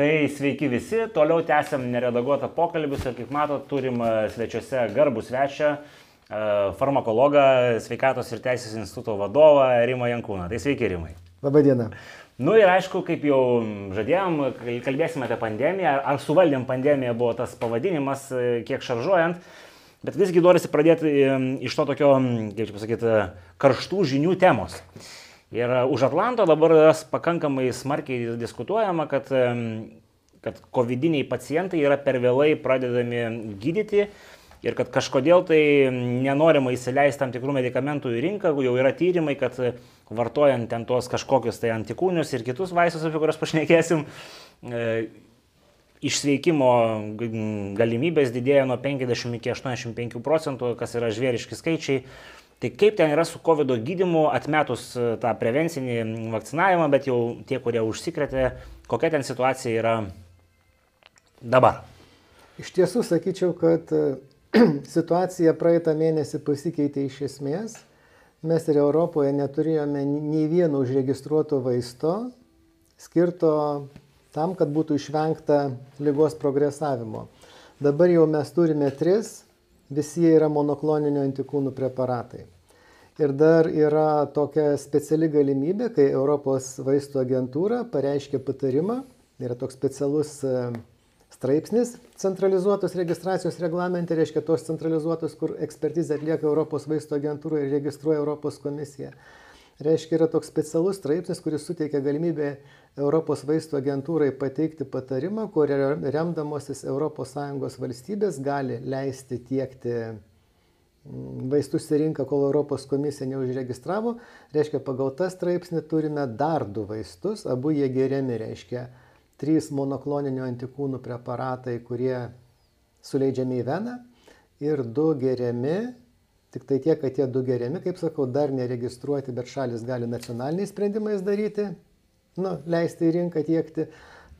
Tai sveiki visi, toliau tęsiam neredaguotą pokalbį ir kaip matot, turim e, svečiuose garbų svečią, e, farmakologą, sveikatos ir teisės instituto vadovą Rimą Jankūną. Tai sveiki Rimai. Labadiena. Nu ir aišku, kaip jau žadėjom, kalbėsime apie pandemiją, ar suvaldėm pandemiją buvo tas pavadinimas, e, kiek šaržuojant, bet visgi norisi pradėti iš to tokio, kaip čia pasakyti, karštų žinių temos. Ir už Atlanto dabar pakankamai smarkiai diskutuojama, kad, kad covidiniai pacientai yra per vėlai pradedami gydyti ir kad kažkodėl tai nenorima įsileisti tam tikrų medikamentų į rinką, jau yra tyrimai, kad vartojant ten tuos kažkokius tai antikūnius ir kitus vaistus, apie kuriuos pašnekėsim, e, išsveikimo galimybės didėja nuo 50 iki 85 procentų, kas yra žvėriški skaičiai. Tai kaip ten yra su COVID gydimu, atmetus e, tą prevencinį vakcinavimą, bet jau tie, kurie užsikrėtė, kokia ten situacija yra dabar? Iš tiesų sakyčiau, kad e, situacija praeitą mėnesį pasikeitė iš esmės. Mes ir Europoje neturėjome nei vieno užregistruoto vaisto skirto tam, kad būtų išvengta lygos progresavimo. Dabar jau mes turime tris visi jie yra monokloninių antikūnų preparatai. Ir dar yra tokia speciali galimybė, kai Europos vaistų agentūra pareiškia patarimą, yra toks specialus e, straipsnis centralizuotos registracijos reglamente, reiškia tos centralizuotos, kur ekspertizę atlieka Europos vaistų agentūra ir registruoja Europos komisija. Reiškia, yra toks specialus straipsnis, kuris suteikia galimybę Europos vaistų agentūrai pateikti patarimą, kur remdamosis ES valstybės gali leisti tiekti mm, vaistus į rinką, kol Europos komisija neužregistravo. Reiškia, pagal tą straipsnį turime dar du vaistus, abu jie geriami, reiškia, trys monokloninių antikūnų preparatai, kurie suleidžiami į veną ir du geriami Tik tai tiek, kad tie du geriami, kaip sakau, dar neregistruoti, bet šalis gali nacionaliniais sprendimais daryti, nu, leisti į rinką tiekti.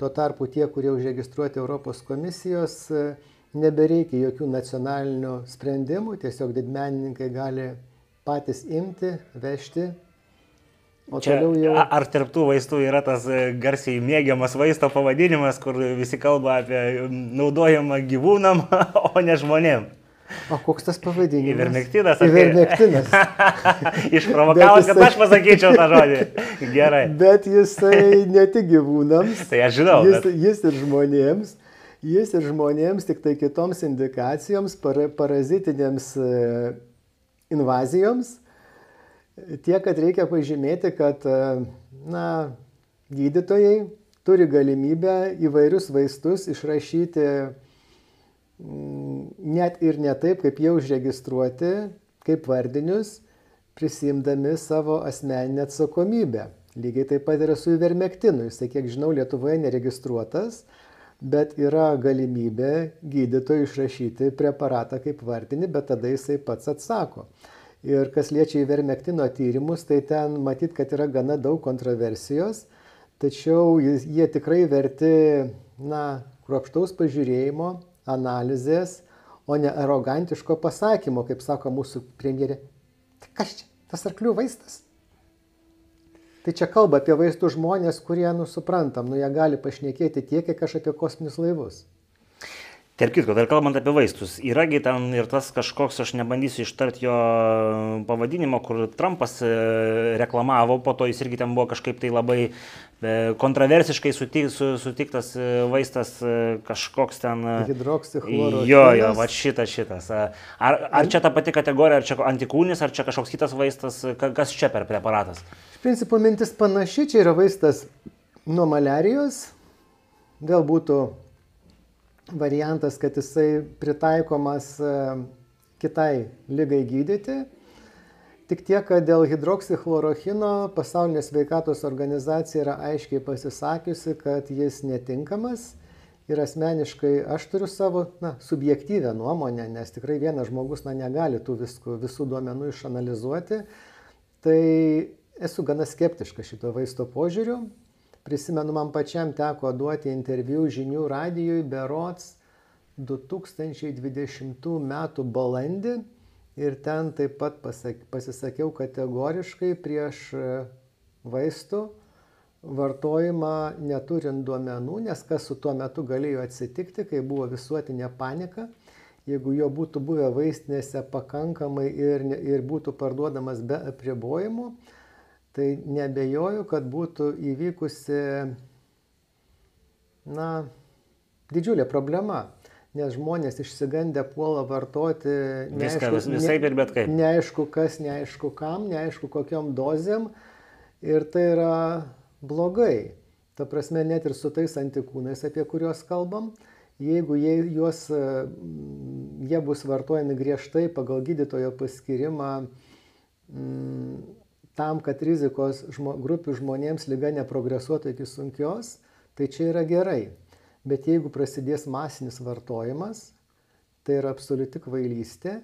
Tuo tarpu tie, kurie užregistruoti Europos komisijos, nebereikia jokių nacionalinių sprendimų, tiesiog didmenininkai gali patys imti, vežti. O Čia, jau... Ar tarptų vaistų yra tas e, garsiai mėgiamas vaisto pavadinimas, kur visi kalba apie naudojamą gyvūnam, o ne žmonėm? O koks tas pavadinimas? Ivermektinas. Ivermektinas. Išprovokavot, jisai... kad aš pasakyčiau tą žodį. Gerai. Bet jisai ne tik gyvūnams. tai aš žinau. Jis, bet... jis ir žmonėms. Jis ir žmonėms, tik tai kitoms indikacijoms, para, parazitinėms e, invazijoms. Tiek, kad reikia pažymėti, kad e, na, gydytojai turi galimybę įvairius vaistus išrašyti Mm, net ir ne taip, kaip jau užregistruoti, kaip vardinius, prisimdami savo asmeninę atsakomybę. Lygiai taip pat yra su ivermektinu. Jisai, kiek žinau, Lietuvoje neregistruotas, bet yra galimybė gydytojui išrašyti preparatą kaip vardinį, bet tada jisai pats atsako. Ir kas liečia ivermektino tyrimus, tai ten matyt, kad yra gana daug kontroversijos, tačiau jie tikrai verti, na, kruopštaus pažiūrėjimo, analizės, o ne arogantiško pasakymo, kaip sako mūsų premjerė. Tai kas čia? Tas arklių vaistas? Tai čia kalba apie vaistų žmonės, kurie, nu, suprantam, nu, jie gali pašnekėti tiek, kiek aš apie kosminius laivus. Tarp kitko, dar kalbant apie vaistus, yragi ten ir tas kažkoks, aš nebandysiu ištarti jo pavadinimo, kur Trumpas e, reklamavo, po to jis irgi ten buvo kažkaip tai labai e, kontroversiškai sutik, su, sutiktas e, vaistas kažkoks ten. Hidroksichloro. Jo, jo, va šitas, šitas. Ar, ar čia ta pati kategorija, ar čia antikūnis, ar čia kažkoks kitas vaistas, kas čia per preparatas? Iš principo mintis panaši, čia yra vaistas nuo malerijos, vėl būtų variantas, kad jisai pritaikomas e, kitai lygai gydyti. Tik tiek, kad dėl hidroksichlorochino pasaulinė sveikatos organizacija yra aiškiai pasisakiusi, kad jis netinkamas. Ir asmeniškai aš turiu savo na, subjektyvę nuomonę, nes tikrai vienas žmogus na, negali tų viskų, visų duomenų išanalizuoti. Tai esu gana skeptiška šito vaisto požiūriu. Prisimenu, man pačiam teko duoti interviu žinių radijui berots 2020 m. balandį ir ten taip pat pasak, pasisakiau kategoriškai prieš e, vaistų vartojimą neturint duomenų, nes kas su tuo metu galėjo atsitikti, kai buvo visuotinė panika, jeigu jo būtų buvę vaistinėse pakankamai ir, ir būtų parduodamas be apribojimų, tai nebejoju, kad būtų įvykusi, na, didžiulė problema nes žmonės išsigandę puola vartoti neaišku, Viską, vis, visai ir bet kaip. Neaišku kas, neaišku kam, neaišku kokiam dozėm. Ir tai yra blogai. Ta prasme, net ir su tais antikūnais, apie kuriuos kalbam, jeigu jie, juos, jie bus vartojami griežtai pagal gydytojo paskirimą m, tam, kad rizikos žmo, grupių žmonėms lyga neprogresuotų iki sunkios, tai čia yra gerai. Bet jeigu prasidės masinis vartojimas, tai yra absoliuti kvailystė.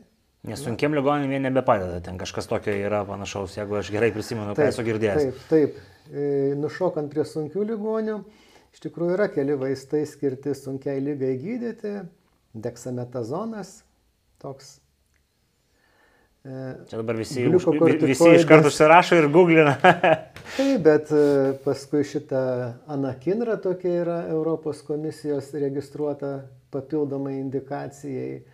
Nes sunkiam ligoninėm jie nebepadeda, ten kažkas tokio yra panašaus, jeigu aš gerai prisimenu, ką esu girdėjęs. Taip, taip. E, nušokant prie sunkių ligonių, iš tikrųjų yra keli vaistai skirti sunkiai lygai gydyti. Deksametazonas, toks Čia dabar visi, už, visi iš karto užsirašo ir googlina. Taip, bet e, paskui šita anakinra tokia yra Europos komisijos registruota papildomai indikacijai,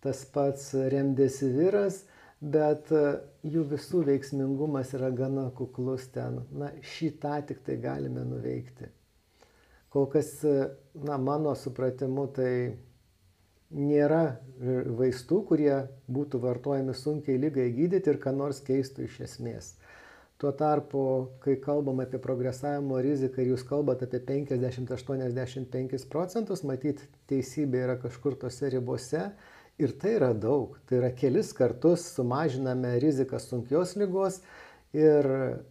tas pats remdesiviras, bet e, jų visų veiksmingumas yra gana kuklus ten. Na, šitą tik tai galime nuveikti. Kol kas, e, na, mano supratimu, tai nėra vaistų, kurie būtų vartojami sunkiai lygai gydyti ir ką nors keistų iš esmės. Tuo tarpu, kai kalbam apie progresavimo riziką ir jūs kalbate apie 50-85 procentus, matyt, teisybė yra kažkur tose ribose ir tai yra daug. Tai yra kelis kartus sumažiname riziką sunkios lygos ir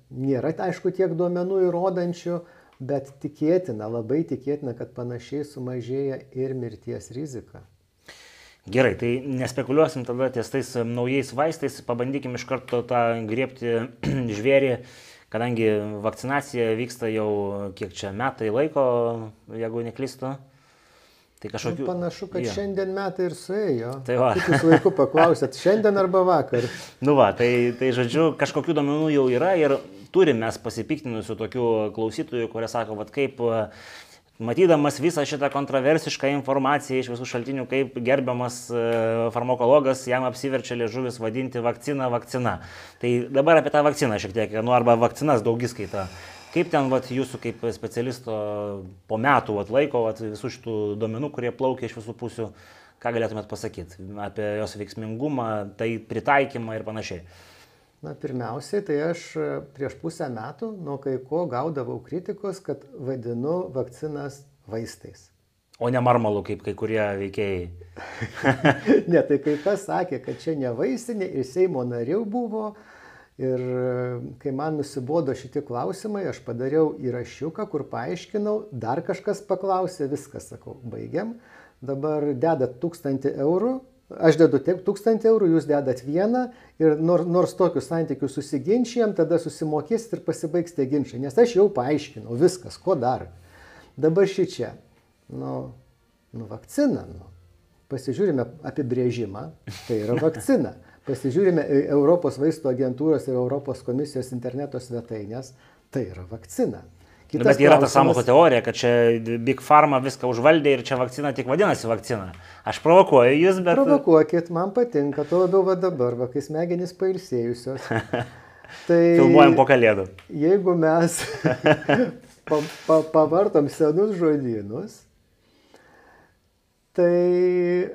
nėra, aišku, tiek duomenų įrodančių, bet tikėtina, labai tikėtina, kad panašiai sumažėja ir mirties rizika. Gerai, tai nespekuliuosim tada ties tais naujais vaistais, pabandykim iš karto tą griebti žvėrį, kadangi vakcinacija vyksta jau kiek čia metai laiko, jeigu neklystu. Tai kažkokiu... Nu, panašu, kad ja. šiandien metai ir suėjo. Tai va. Kaip jūs laiku paklausėt, šiandien arba vakar? nu va, tai, tai žodžiu, kažkokių domenų jau yra ir turime mes pasipiktinusių tokių klausytojų, kurie sako, vad kaip matydamas visą šitą kontroversišką informaciją iš visų šaltinių, kaip gerbiamas e, farmakologas jam apsiverčia liežuvis vadinti vakciną vakcina. Tai dabar apie tą vakciną šiek tiek, nu arba vakcinas daugiskaita. Kaip ten vat, jūsų kaip specialisto po metų vat, laiko vat, visų šitų duomenų, kurie plaukia iš visų pusių, ką galėtumėt pasakyti apie jos veiksmingumą, tai pritaikymą ir panašiai? Na, pirmiausiai, tai aš e, prieš pusę metų nuo kai ko gaudavau kritikos, kad vadinu vakcinas vaistais. O ne marmalu, kaip kai kurie veikėjai. ne, tai kai kas sakė, kad čia ne vaistinė ir Seimo narių buvo. Ir e, kai man nusibodo šitie klausimai, aš padariau įrašiuką, kur paaiškinau, dar kažkas paklausė, viskas, sakau, baigiam. Dabar dedat tūkstantį eurų, Aš dedu tūkstantį eurų, jūs dedat vieną ir nors, nors tokius santykius susiginčijam, tada susimokėsit ir pasibaigs tie ginčiai. Nes aš jau paaiškinau viskas, ko dar. Dabar šį čia. Nu, nu vakcina. Nu. Pasižiūrime apibrėžimą, tai yra vakcina. Pasižiūrime Europos vaistų agentūros ir Europos komisijos interneto svetainės, tai yra vakcina. Kitas Bet yra ta samoto teorija, kad čia Big Pharma viską užvaldė ir čia vakcina tik vadinasi vakcina. Aš provokuoju jūs, bet... Provokuokit, man patinka, tuo labiau va dabar, va, kai smegenys pailsėjusios. Tai Filmuojam po kalėdų. Jeigu mes pa, pa, pavartom senus žodynus, tai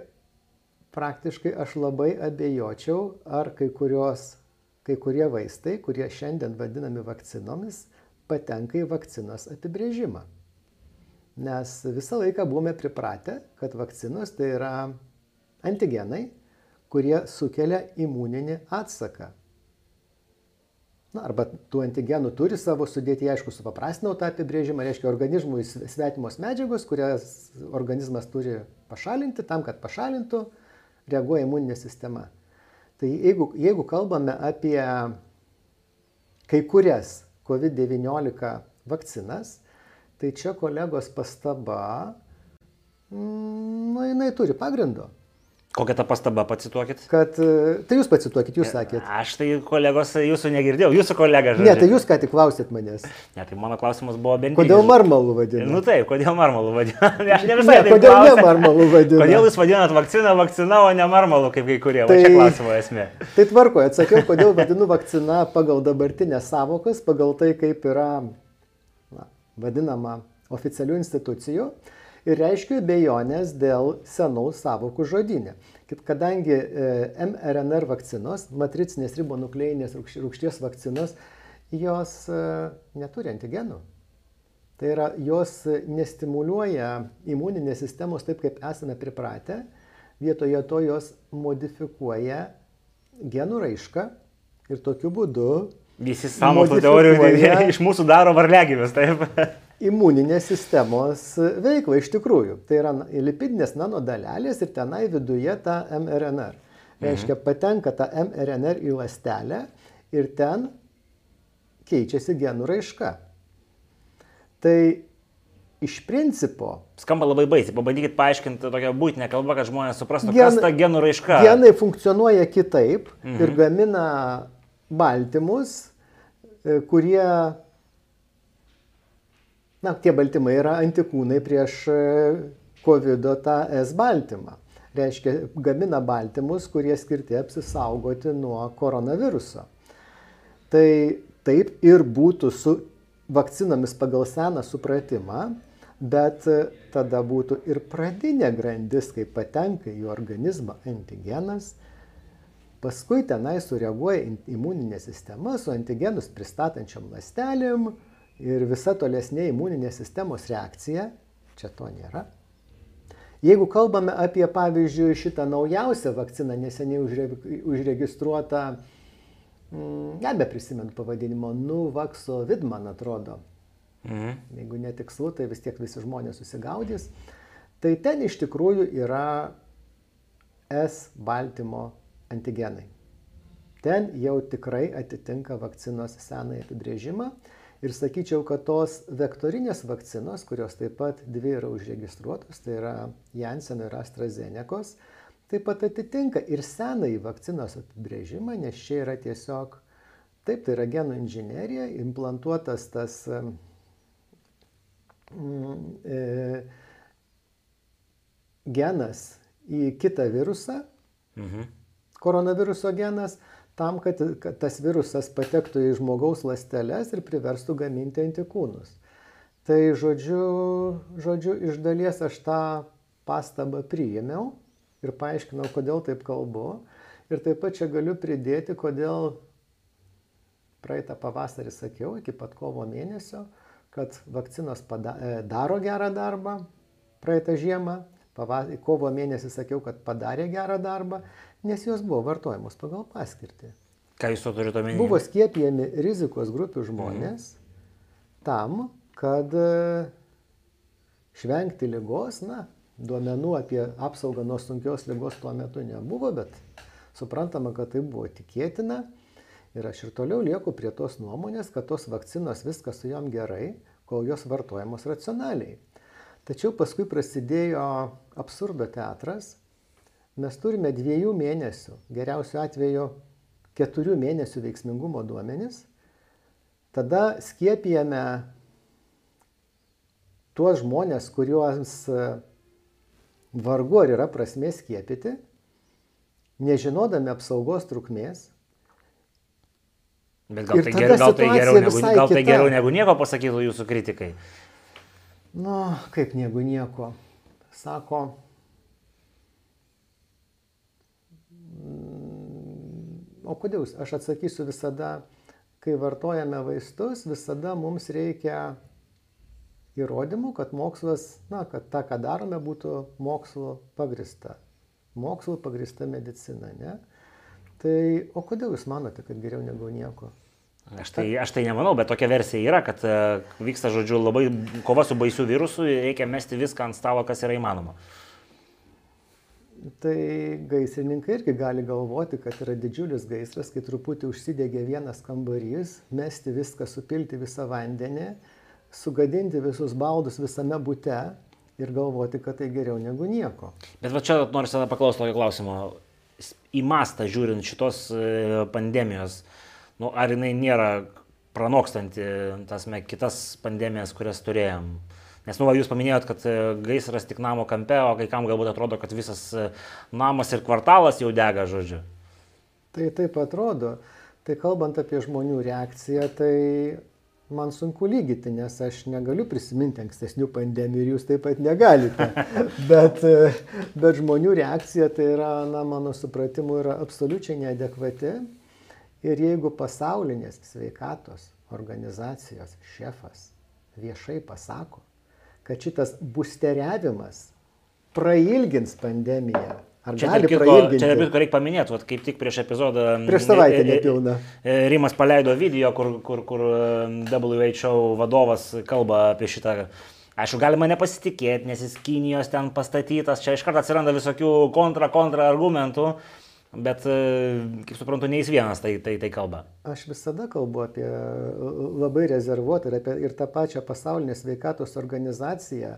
praktiškai aš labai abejočiau, ar kai, kurios, kai kurie vaistai, kurie šiandien vadinami vakcinomis, patenka į vakcinos apibrėžimą. Nes visą laiką buvome pripratę, kad vakcinos tai yra antigenai, kurie sukelia imuninį atsaką. Na, arba tų antigenų turi savo sudėti, aišku, supaprastinau tą apibrėžimą, reiškia organizmui svetimos medžiagos, kurias organizmas turi pašalinti, tam, kad pašalintų, reaguoja imuninė sistema. Tai jeigu, jeigu kalbame apie kai kurias COVID-19 vakcinas, tai čia kolegos pastaba, mm, nu, jinai turi pagrindo. Kokia ta pastaba, pacituokit? Kad, e, tai jūs pacituokit, jūs sakėt. Aš tai kolegos jūsų negirdėjau, jūsų kolega žodžiu. Ne, tai jūs ką tik klausėt manęs. Ne, tai mano klausimas buvo bent Kodėl marmalų vadina? Nu taip, kodėl marmalų vadina? Aš ne Ne, visai taip kodėl ne klausiu. marmalų vadina? Kodėl jūs vadinat vakciną vakciną, o ne marmalų kaip kai kurie? Tai... Čia klausimo esmė. Tai tvarkoju, atsakiau, kodėl vadinu vakcina pagal dabartinės savokas, pagal tai, kaip yra na, vadinama oficialių institucijų ir reiškia bejonės dėl senų savokų žodinė. Kadangi e, mRNR vakcinos, matricinės ribonukleinės rūkš- rūgšties vakcinos, jos e, neturi antigenų. Tai yra, jos nestimuliuoja imuninės sistemos taip, kaip esame pripratę, vietoje to jos modifikuoja genų raišką ir tokiu būdu Visi sąmokslo teorijų iš mūsų daro varliagyvius, taip. Imuninės sistemos veiklą iš tikrųjų. Tai yra lipidinės nanodalelės ir tenai viduje ta mRNR. Reiškia, patenka ta mRNR į ląstelę ir ten keičiasi genų raiška. Tai iš principo Skamba labai baisiai, pabandykit paaiškinti tokią būtinę kalbą, kad žmonės suprastų, Gen- kas ta genų raiška. genai funkcionuoja kitaip mhm. ir gamina baltymus, e, kurie, na, tie baltymai yra antikūnai prieš e, COVID tą S baltymą. Reiškia, gamina baltymus, kurie skirti apsisaugoti nuo koronaviruso. Tai taip ir būtų su vakcinomis pagal seną supratimą, bet e, tada būtų ir pradinė grandis, kai patenka į organizmą antigenas, paskui tenai sureaguoja in- imuninė sistema su antigenus pristatančiam lastelėm ir visa tolesnė imuninės sistemos reakcija, čia to nėra. Jeigu kalbame apie, pavyzdžiui, šitą naujausią vakciną, neseniai užre, užregistruotą, mm, nebeprisimenu pavadinimo, Nuvakso Vid, man atrodo, Mhm. jeigu netikslu, tai vis tiek visi žmonės susigaudys. Tai ten iš tikrųjų yra S baltymo antigenai. Ten jau tikrai atitinka vakcinos senąjį apibrėžimą. Ir sakyčiau, kad tos vektorinės vakcinos, kurios taip pat dvi yra užregistruotos, tai yra Janssen ir AstraZenecos, taip pat atitinka ir senąjį vakcinos apibrėžimą, nes čia yra tiesiog, taip, tai yra genų inžinierija, implantuotas tas mm, e, genas į kitą virusą, Mhm. koronaviruso genas, tam, kad, kad tas virusas patektų į žmogaus ląsteles ir priverstų gaminti antikūnus. Tai žodžiu, žodžiu, iš dalies aš tą pastabą priėmiau ir paaiškinau, kodėl taip kalbu. Ir taip pat čia galiu pridėti, kodėl praeitą pavasarį sakiau, iki pat kovo mėnesio, kad vakcinos pada, e, daro gerą darbą praeitą žiemą. Pava, kovo mėnesį sakiau, kad padarė gerą darbą, nes jos buvo vartojamos pagal paskirtį. Ką jūs to turite omeny? Buvo skiepijami rizikos grupių žmonės tam, kad e, švengti lygos, na, duomenų apie apsaugą nuo sunkios lygos tuo metu nebuvo, bet suprantama, kad tai buvo tikėtina. Ir aš ir toliau lieku prie tos nuomonės, kad tos vakcinos viskas su jom gerai, kol jos vartojamos racionaliai. Tačiau paskui prasidėjo absurdo teatras. Mes turime dviejų mėnesių, geriausiu atveju keturių mėnesių veiksmingumo duomenis. Tada skiepijame tuos žmonės, kuriuos e, vargu ar yra prasmė skiepyti, nežinodami apsaugos trukmės. Bet gal tai, ger, gal, tai geriau, negu, gal tai geriau negu nieko pasakytų jūsų kritikai. Nu, kaip negu nieko. Sako, o kodėl jūs, aš atsakysiu visada, kai vartojame vaistus, visada mums reikia įrodymų, kad mokslas, na, kad tą, ką darome, būtų mokslo pagrista. Mokslo pagrista medicina, ne? Tai, o kodėl jūs manote, kad geriau negu nieko? Aš tai, aš tai nemanau, bet tokia versija yra, kad e, vyksta, žodžiu, labai kova su baisiu virusu ir reikia mesti viską ant stalo, kas yra įmanoma. Tai gaisrininkai irgi gali galvoti, kad yra didžiulis gaisras, kai truputį užsidegė vienas kambarys, mesti viską, supilti visą vandenį, sugadinti visus baldus visame bute ir galvoti, kad tai geriau negu nieko. Bet va čia noriu tada paklausti tokio klausimo. Į mastą žiūrint šitos e, pandemijos, nu, ar jinai nėra pranokstanti tas me, kitas pandemijas, kurias turėjom? Nes, nu, va, jūs paminėjot, kad e, gaisras tik namo kampe, o kai kam galbūt atrodo, kad visas e, namas ir kvartalas jau dega, žodžiu. Tai taip atrodo. Tai kalbant apie žmonių reakciją, tai man sunku lygyti, nes aš negaliu prisiminti ankstesnių pandemijų ir jūs taip pat negalite. Bet, bet žmonių reakcija tai yra, na, mano supratimu, yra absoliučiai neadekvati. Ir jeigu pasaulinės sveikatos organizacijos šefas viešai pasako, kad šitas busteriavimas prailgins pandemiją, Ar čia gali kitko, prailginti? Čia nebūtų reikia paminėti, vat, kaip tik prieš epizodą. Prieš savaitę e, e, nepilna. e, Rimas paleido video, kur, kur, kur WHO vadovas kalba apie šitą. Aišku, galima nepasitikėti, nes jis Kinijos ten pastatytas, čia iš karto atsiranda visokių kontra, kontra argumentų, bet, kaip suprantu, ne jis vienas tai, tai, tai kalba. Aš visada kalbu apie labai rezervuotą ir apie ir tą pačią pasaulinę sveikatos organizaciją,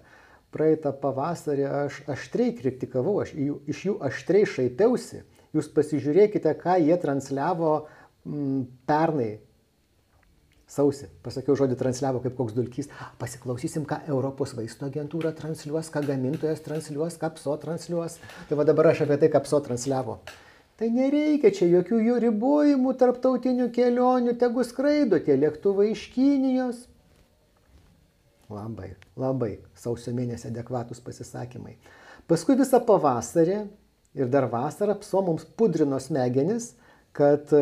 praeitą pavasarį aš aštriai kritikavau, aš jų, iš jų aštriai šaipiausi. Jūs pasižiūrėkite, ką jie transliavo m, mm, pernai. Sausi, pasakiau žodį transliavo kaip koks dulkys. Pasiklausysim, ką Europos vaisto agentūra transliuos, ką gamintojas transliuos, ką PSO transliuos. Tai va dabar aš apie tai, ką PSO transliavo. Tai nereikia čia jokių jų ribojimų tarptautinių kelionių, tegu skraido tie lėktuvai iš Kinijos, Labai, labai sausio mėnesį adekvatus pasisakymai. Paskui visą pavasarį ir dar vasarą pso mums pudrino smegenis, kad e,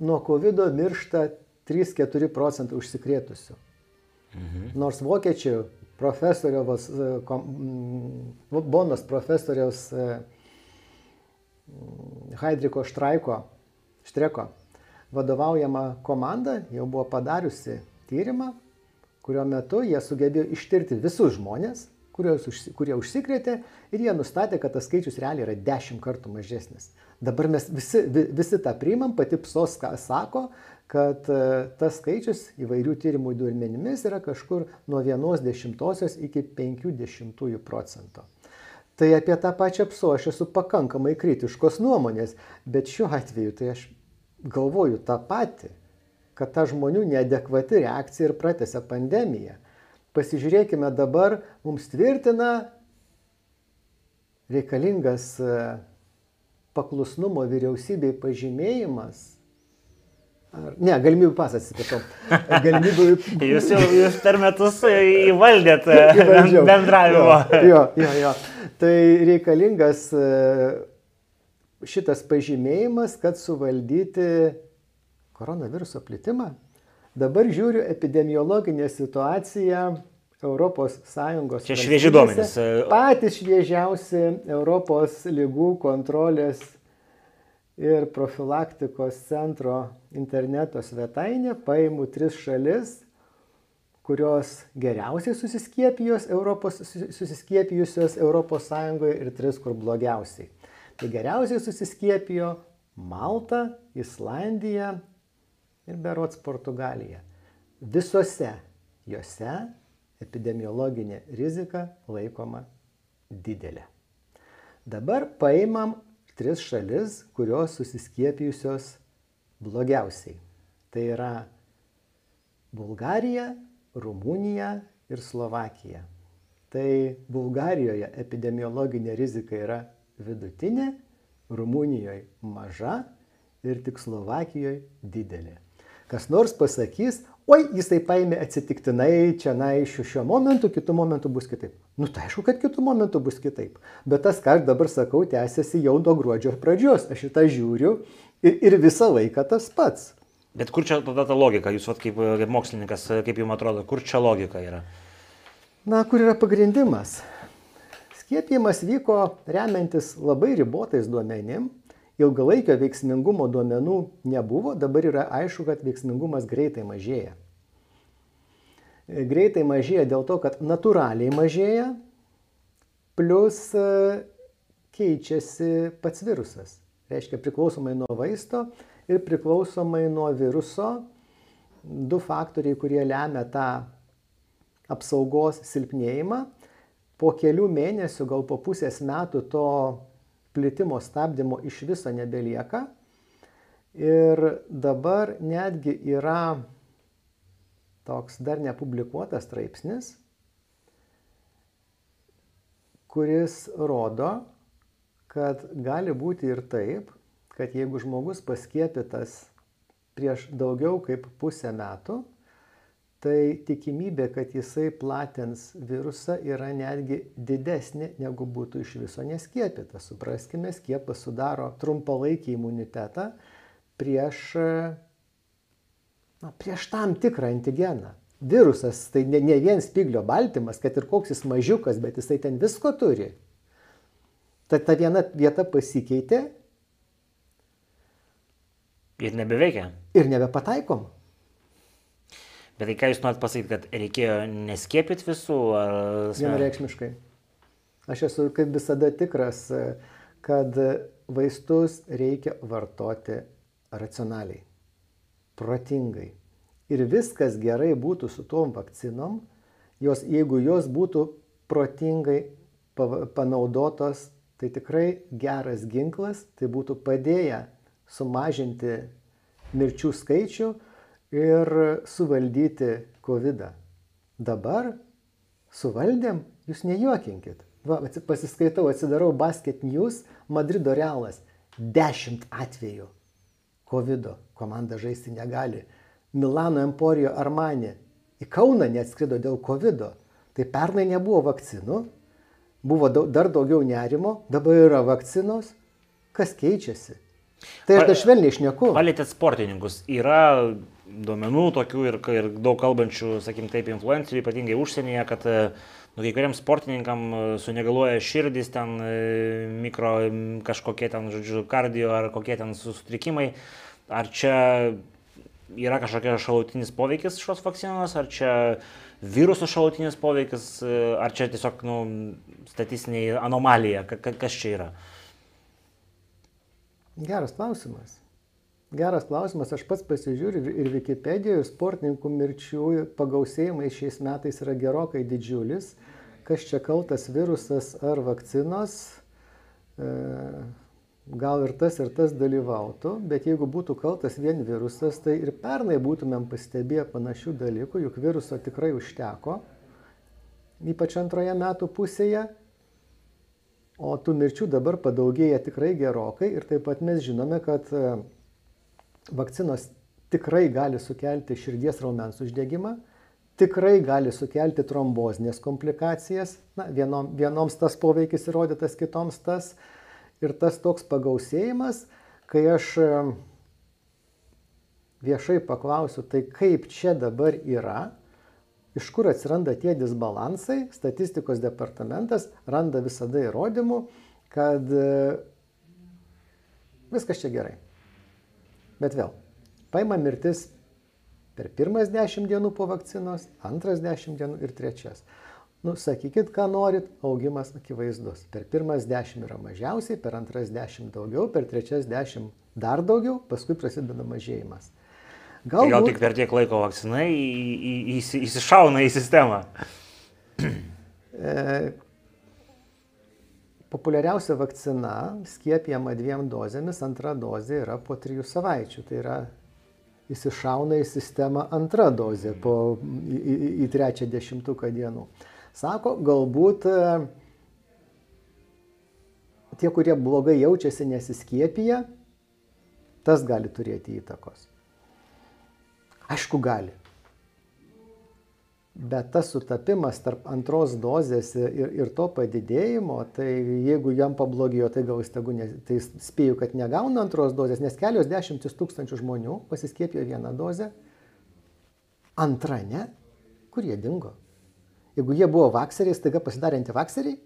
nuo COVID miršta 3-4 procentai užsikrėtusių. Mhm. Nors vokiečių profesoriaus, e, Bonos profesoriaus e, Heidriko Štraiko, Štreko vadovaujama komanda jau buvo padariusi tyrimą kurio metu jie sugebėjo ištirti visus žmonės, kurios, kurie užsikrėtė ir jie nustatė, kad tas skaičius realiai yra dešimt kartų mažesnis. Dabar mes visi, visi tą priimam, pati PSOS sako, kad e, tas skaičius įvairių tyrimų duomenimis yra kažkur nuo 1,10 iki 50 procento. Tai apie tą pačią PSO aš esu pakankamai kritiškos nuomonės, bet šiuo atveju tai aš galvoju tą patį kad ta žmonių neadekvati reakcija ir pratęsia pandemiją. Pasižiūrėkime dabar, mums tvirtina reikalingas e, paklusnumo vyriausybei pažymėjimas. Ar, ne, galimybių pasas, atsiprašau. Galimybių... jūs jau jūs per metus įvaldėt bendravimo. Jo, jo, jo, jo. Tai reikalingas e, šitas pažymėjimas, kad suvaldyti koronaviruso plitimą, dabar žiūriu epidemiologinę situaciją Europos Sąjungos. Čia švieži duomenys. Patys šviežiausi Europos lygų kontrolės ir profilaktikos centro interneto svetainė. Paimu tris šalis, kurios geriausiai susiskiepijusios Europos, susiskiepijusios Europos Sąjungoje ir tris, kur blogiausiai. Tai geriausiai susiskiepijo Malta, Islandija, ir berots Portugalija. Visose juose epidemiologinė rizika laikoma didelė. Dabar paimam tris šalis, kurios susiskiepijusios blogiausiai. Tai yra Bulgarija, Rumunija ir Slovakija. Tai Bulgarijoje epidemiologinė rizika yra vidutinė, Rumunijoje maža ir tik Slovakijoje didelė kas nors pasakys, oi, jisai paėmė atsitiktinai čia na iš šiuo momentu, kitų momentų bus kitaip. Nu, tai aišku, kad kitų momentų bus kitaip. Bet tas, ką aš dabar sakau, tęsiasi jau nuo gruodžio pradžios. Aš šitą žiūriu ir, ir visą laiką tas pats. Bet kur čia tada ta logika, jūs vat, kaip, kaip mokslininkas, kaip jums atrodo, kur čia logika yra? Na, kur yra pagrindimas? Skiepijimas vyko remiantis labai ribotais duomenim, ilgalaikio veiksmingumo duomenų nebuvo, dabar yra aišku, kad veiksmingumas greitai mažėja. Greitai mažėja dėl to, kad natūraliai mažėja, plus e, keičiasi pats virusas. Reiškia, priklausomai nuo vaisto ir priklausomai nuo viruso, du faktoriai, kurie lemia tą apsaugos silpnėjimą. po kelių mėnesių, gal po pusės metų to plitimo stabdymo iš viso nebelieka. Ir dabar netgi yra toks dar nepublikuotas straipsnis, kuris rodo, kad gali būti ir taip, kad jeigu žmogus paskiepytas prieš daugiau kaip pusę metų, tai tikimybė, kad jisai platins virusą yra netgi didesnė, negu būtų iš viso neskiepytas. Supraskime, skiepas sudaro trumpalaikį imunitetą prieš, na, prieš tam tikrą antigeną. Virusas tai ne, ne vien spiglio baltymas, kad ir koks jis mažiukas, bet jisai ten visko turi. Tad ta viena vieta pasikeitė. Ir nebeveikia. Ir nebepataikom. Bet tai ką jūs norit pasakyti, kad reikėjo neskėpyti visų? Vienareikšmiškai. Aš esu kaip visada tikras, kad vaistus reikia vartoti racionaliai, protingai. Ir viskas gerai būtų su tom vakcinom, jos, jeigu jos būtų protingai panaudotos, tai tikrai geras ginklas, tai būtų padėję sumažinti mirčių skaičių, ir suvaldyti COVID. -ą. Dabar suvaldėm, jūs nejuokinkit. Va, pasiskaitau, atsidarau Basket News, Madrido realas. Dešimt atvejų COVID. -o. Komanda žaisti negali. Milano Emporijo Armani į Kauną neatskrido dėl COVID. -o. Tai pernai nebuvo vakcinų, buvo daug, dar daugiau nerimo, dabar yra vakcinos. Kas keičiasi? Tai aš dar švelniai išneku. Palėtėt sportininkus. Yra duomenų tokių ir, ir daug kalbančių, sakim taip, influencerių, ypatingai užsienyje, kad nu, kai kuriems sportininkam e, sunegaluoja širdis, ten e, mikro kažkokie ten, žodžiu, kardio ar kokie ten sutrikimai. Ar čia yra kažkokia šalutinis poveikis šios vakcinos, ar čia virusų šalutinis poveikis, ar čia tiesiog nu, statistiniai anomalija, kas čia yra? Geras klausimas. Geras klausimas, aš pats pasižiūriu ir Wikipedijoje, ir sportininkų mirčių pagausėjimai šiais metais yra gerokai didžiulis. Kas čia kaltas virusas ar vakcinos, e, gal ir tas, ir tas dalyvautų, bet jeigu būtų kaltas vien virusas, tai ir pernai būtumėm pastebėję panašių dalykų, juk viruso tikrai užteko, ypač antroje metų pusėje. O tų mirčių dabar padaugėja tikrai gerokai ir taip pat mes žinome, kad vakcinos tikrai gali sukelti širdies raumens uždegimą, tikrai gali sukelti trombozinės komplikacijas. Na, vienom, vienoms tas poveikis įrodytas, kitoms tas. Ir tas toks pagausėjimas, kai aš viešai paklausiu, tai kaip čia dabar yra, iš kur atsiranda tie disbalansai, statistikos departamentas randa visada įrodymų, kad viskas čia gerai. Bet vėl, paima mirtis per pirmas 10 dienų po vakcinos, antras 10 dienų ir trečias. Nu, sakykit, ką norit, augimas akivaizdus. Per pirmas 10 yra mažiausiai, per antras 10 daugiau, per trečias 10 dar daugiau, paskui prasideda mažėjimas. Galbūt... Tai gal tik per tiek laiko vakcinai įsišauna į sistemą. E, Populiariausia vakcina skiepijama dviem dozėmis, antra dozė yra po trijų savaičių. Tai yra įsišauna į sistemą antra dozė po, į, į, į trečią dešimtuką dienų. Sako, galbūt e, tie, kurie blogai jaučiasi nesiskiepija, tas gali turėti įtakos. Aišku, gali. Bet tas sutapimas tarp antros dozės ir, ir to padidėjimo, tai jeigu jam pablogėjo, tai gal jis tegu, ne, tai spėju, kad negauna antros dozės, nes kelios dešimtis tūkstančių žmonių pasiskiepijo vieną dozę, antra ne, kur jie dingo. Jeigu jie buvo vakseriai, staiga pasidarė antivakseriai,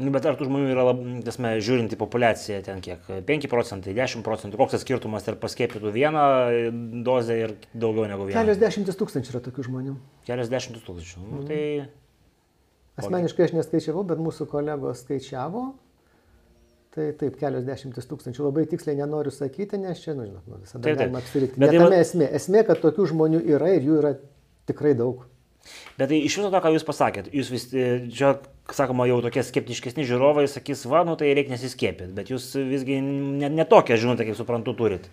Nu, bet ar tų žmonių yra, tasme, žiūrint į populiaciją, ten kiek? 5 procentai, 10 procentų, koks tas skirtumas tarp paskiepytų vieną dozę ir daugiau negu vieną? Kelios dešimtis tūkstančių yra tokių žmonių. Kelios dešimtis tūkstančių. Nu, tai... Asmeniškai aš neskaičiavau, bet mūsų kolegos skaičiavo. Tai taip, kelios dešimtis tūkstančių. Labai tiksliai nenoriu sakyti, nes čia, nu, žinot, nu, visada taip, taip. galima apsirikti. Bet tai... esmė. Esmė, kad tokių žmonių yra ir jų yra tikrai daug. Bet tai iš viso to, ką jūs pasakėt, jūs vis, e, čia, sakoma, jau tokie skeptiškesni žiūrovai sakys, va, nu tai reikia nesiskėpyti, bet jūs visgi ne, ne žinutę, kaip suprantu, turit.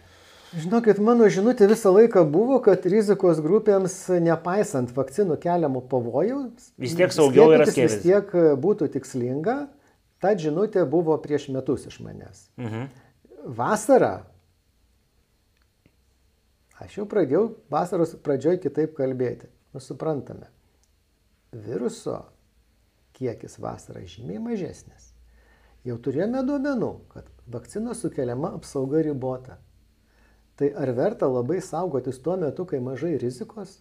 Žinokit, mano žinutė visą laiką buvo, kad rizikos grupėms, nepaisant vakcinų keliamų pavojų, vis tiek saugiau yra skiepytis. Vis tiek būtų tikslinga, ta žinutė buvo prieš metus iš manęs. Mhm. Vasarą, aš jau pradėjau vasaros pradžioj kitaip kalbėti. Nu, suprantame, viruso kiekis vasarą žymiai mažesnis. Jau turėjome duomenų, kad vakcinos sukeliama apsauga ribota. Tai ar verta labai saugotis tuo metu, kai mažai rizikos?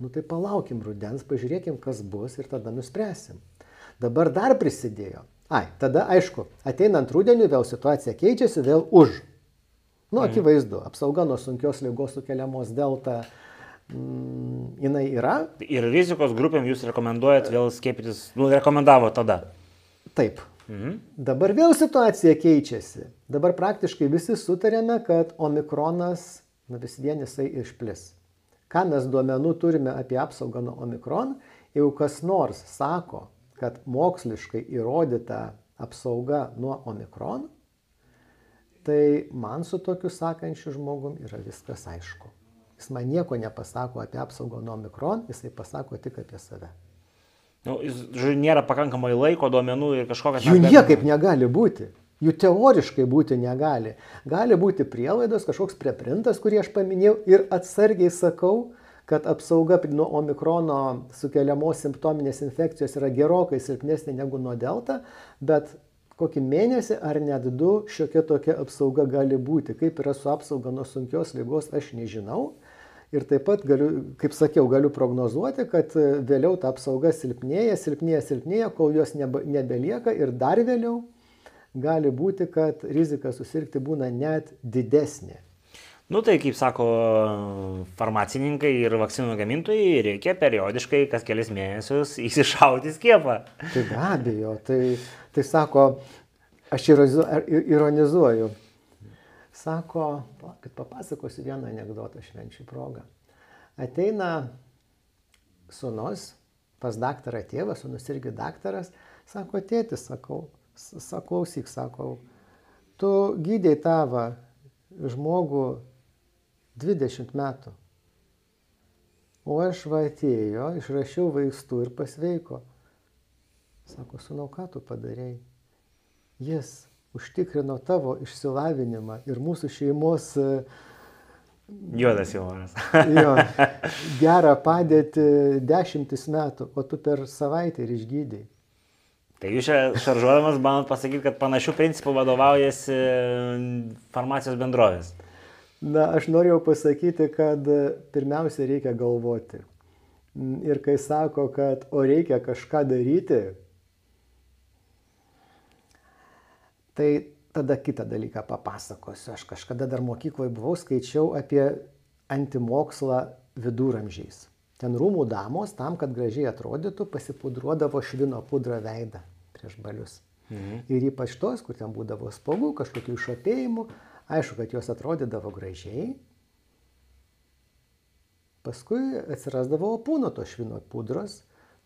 Nu tai palaukim rudens, pažiūrėkim, kas bus ir tada nuspręsim. Dabar dar prisidėjo. Ai, tada aišku, ateinant rudeniu vėl situacija keičiasi, vėl už. Nu, mhm. akivaizdu, apsauga nuo sunkios lygos sukeliamos delta, jinai yra. Ir rizikos grupėm jūs rekomenduojat vėl skiepytis, nu, rekomendavo tada. Taip, Mhm. Dabar vėl situacija keičiasi. Dabar praktiškai visi sutarėme, kad omikronas nu, vis vien jisai išplis. Ką mes duomenų turime apie apsaugą nuo omikron, jeigu kas nors sako, kad moksliškai įrodyta apsauga nuo omikron, tai man su tokiu sakančiu žmogum yra viskas aišku. Jis man nieko nepasako apie apsaugą nuo omikron, jisai pasako tik apie save. Nu, žodžiu, nėra pakankamai laiko, duomenų ir kažkokio... Jų niekaip negali būti. Jų teoriškai būti negali. Gali būti prielaidos, kažkoks preprintas, kurį aš paminėjau ir atsargiai sakau, kad apsauga nuo omikrono sukeliamos simptominės infekcijos yra gerokai silpnesnė negu nuo delta, bet kokį mėnesį ar net du šiokia tokia apsauga gali būti. Kaip yra su apsauga nuo sunkios lygos, aš nežinau. Ir taip pat galiu, kaip sakiau, galiu prognozuoti, kad e, vėliau ta apsauga silpnėja, silpnėja, silpnėja, kol jos nebelieka ir dar vėliau gali būti, kad rizika susirgti būna net didesnė. Nu tai, kaip sako farmacininkai ir vakcinų gamintojai, reikia periodiškai kas kelias mėnesius įsišauti skiepą. Tai be abejo, tai, tai sako, aš ironizuoju, Sako, kad papasakosiu vieną anegdotą švenčių progą. Ateina sunus pas daktarą tėvas, sunus irgi daktaras, sako, tėtis, sakau, saklausyk, sakau, tu gydėjai tavo žmogų 20 metų. O aš atėjo, išrašiau vaistų ir pasveiko. Sako, sunau, ką tu padarėjai? Jis užtikrino tavo išsilavinimą ir mūsų šeimos e, Juodas humoras. jo, gerą padėtį dešimtis metų, o tu per savaitę ir išgydai. Tai jūs čia šaržuodamas bandot pasakyti, kad panašių principų vadovaujasi farmacijos bendrovės. Na, aš norėjau pasakyti, kad pirmiausia reikia galvoti. Ir kai sako, kad o reikia kažką daryti, Tai tada kitą dalyką papasakosiu. Aš kažkada dar mokykloje buvau, skaičiau apie antimokslą viduramžiais. Ten rūmų damos, tam, kad gražiai atrodytų, pasipudruodavo švino pudrą veidą prieš balius. Mhm. Ir ypač tos, kur ten būdavo spalvų, kažkokių išapėjimų, aišku, kad jos atrodydavo gražiai. Paskui atsirasdavo opūno to švino pudros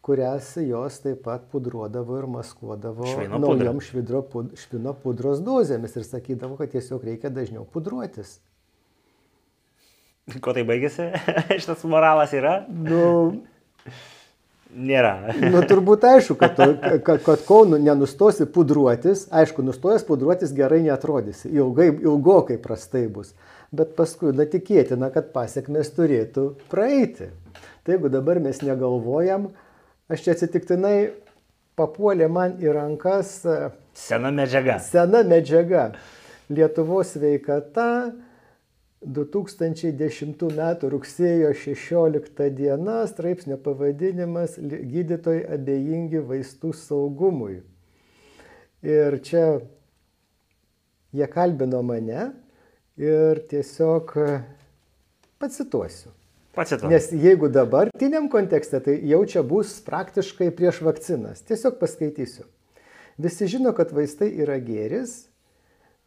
kurias jos taip pat pudruodavo ir maskuodavo švino naujom švidro, pud, švino pudros dozėmis ir sakydavo, kad tiesiog reikia dažniau pudruotis. Ko tai baigėsi? Šitas moralas yra? Nu, Nėra. nu, turbūt aišku, kad, to, kad, kad kol nu, nenustosi pudruotis, aišku, nustojęs pudruotis gerai neatrodysi, ilgai, ilgokai prastai bus, bet paskui, na, tikėtina, kad pasiekmes turėtų praeiti. Tai jeigu dabar mes negalvojam, Aš čia atsitiktinai papuolė man į rankas. E, sena medžiaga. Sena medžiaga. Lietuvos sveikata 2010 m. rugsėjo 16 d. straipsnio pavadinimas Gydytojai abejingi vaistų saugumui. Ir čia jie kalbino mane ir tiesiog pacituosiu. Pacituoju. Nes jeigu dabartiniam kontekste, tai jau čia bus praktiškai prieš vakcinas. Tiesiog paskaitysiu. Visi žino, kad vaistai yra gėris,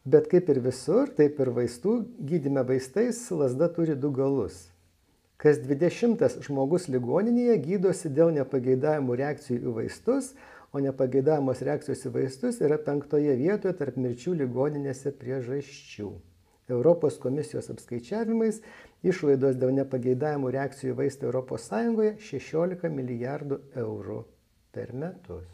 bet kaip ir visur, taip ir vaistų gydime vaistais lasda turi du galus. Kas 20 žmogus ligoninėje gydosi dėl nepageidavimų reakcijų į vaistus, o nepageidavimos reakcijos į vaistus yra penktoje vietoje tarp mirčių ligoninėse priežasčių. Europos komisijos apskaičiavimais išlaidos dėl nepageidavimų reakcijų į vaistą ES 16 milijardų eurų per metus.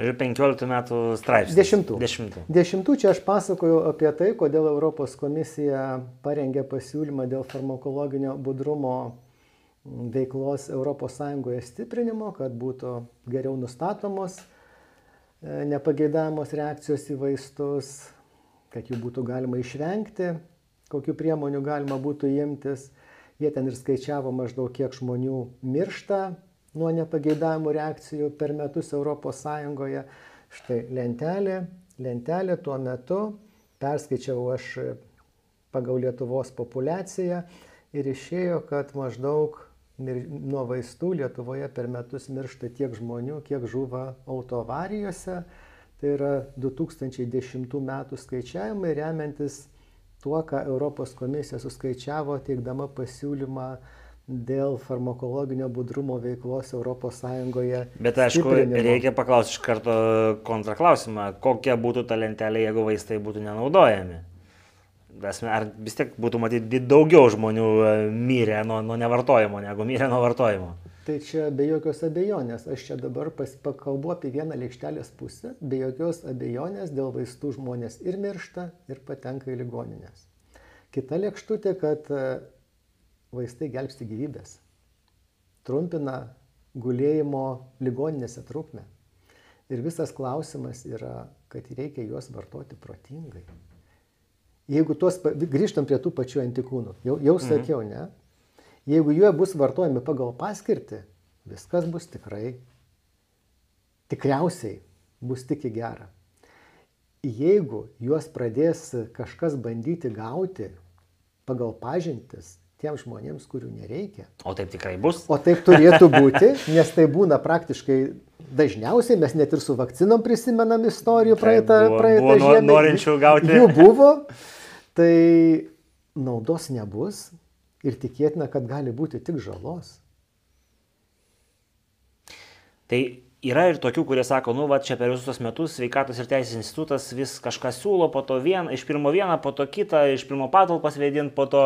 Ir 15 metų straipsnis. Dešimtų. Dešimtų. Dešimtų čia aš pasakoju apie tai, kodėl Europos komisija parengė pasiūlymą dėl farmakologinio budrumo veiklos ES stiprinimo, kad būtų geriau nustatomos e, nepageidamos reakcijos į vaistus, kad jų būtų galima išvengti, kokiu priemonių galima būtų imtis. Jie ten ir skaičiavo maždaug, kiek žmonių miršta nuo nepageidavimų reakcijų per metus ES. Štai lentelė, lentelė tuo metu perskaičiau aš pagal Lietuvos populaciją ir išėjo, kad maždaug nuo vaistų Lietuvoje per metus miršta tiek žmonių, kiek žuva autoavarijose. Tai yra 2010 metų skaičiavimai remiantis tuo, ką Europos komisija suskaičiavo teikdama pasiūlymą dėl farmakologinio budrumo veiklos ES. Bet aišku, stiprinimo. reikia paklausti iš karto kontraklausimą, kokia būtų ta lentelė, jeigu vaistai būtų nenaudojami. Ar vis tiek būtų matyti daugiau žmonių e, mirę nuo, nuo nevartojimo, negu mirę nuo vartojimo? Tai čia be jokios abejonės, aš čia dabar pakalbu apie vieną lėkštelės pusę, be jokios abejonės dėl vaistų žmonės ir miršta, ir patenka į ligoninės. Kita lėkštutė, kad e, vaistai gelbsti gyvybės, trumpina gulėjimo ligoninėse trukmę. Ir visas klausimas yra, kad reikia juos vartoti protingai. Jeigu tuos, grįžtam prie tų pačių antikūnų, jau, jau mhm. sakiau, ne? Jeigu jie bus vartojami pagal paskirtį, viskas bus tikrai, tikriausiai bus tik į gerą. Jeigu juos pradės kažkas bandyti gauti pagal pažintis, tiems žmonėms, kurių nereikia. O taip tikrai bus? O taip turėtų būti, nes tai būna praktiškai dažniausiai, mes net ir su vakcinom prisimenam istorijų praeitą, buvo, praeitą žiemą. Norinčių gauti. Jų buvo, tai naudos nebus ir tikėtina, kad gali būti tik žalos. Tai yra ir tokių, kurie sako, nu, va, čia per visus tos metus sveikatos ir teisės institutas vis kažką siūlo, po to vien, iš pirmo vieną, po to kitą, iš pirmo patalpas veidint, po to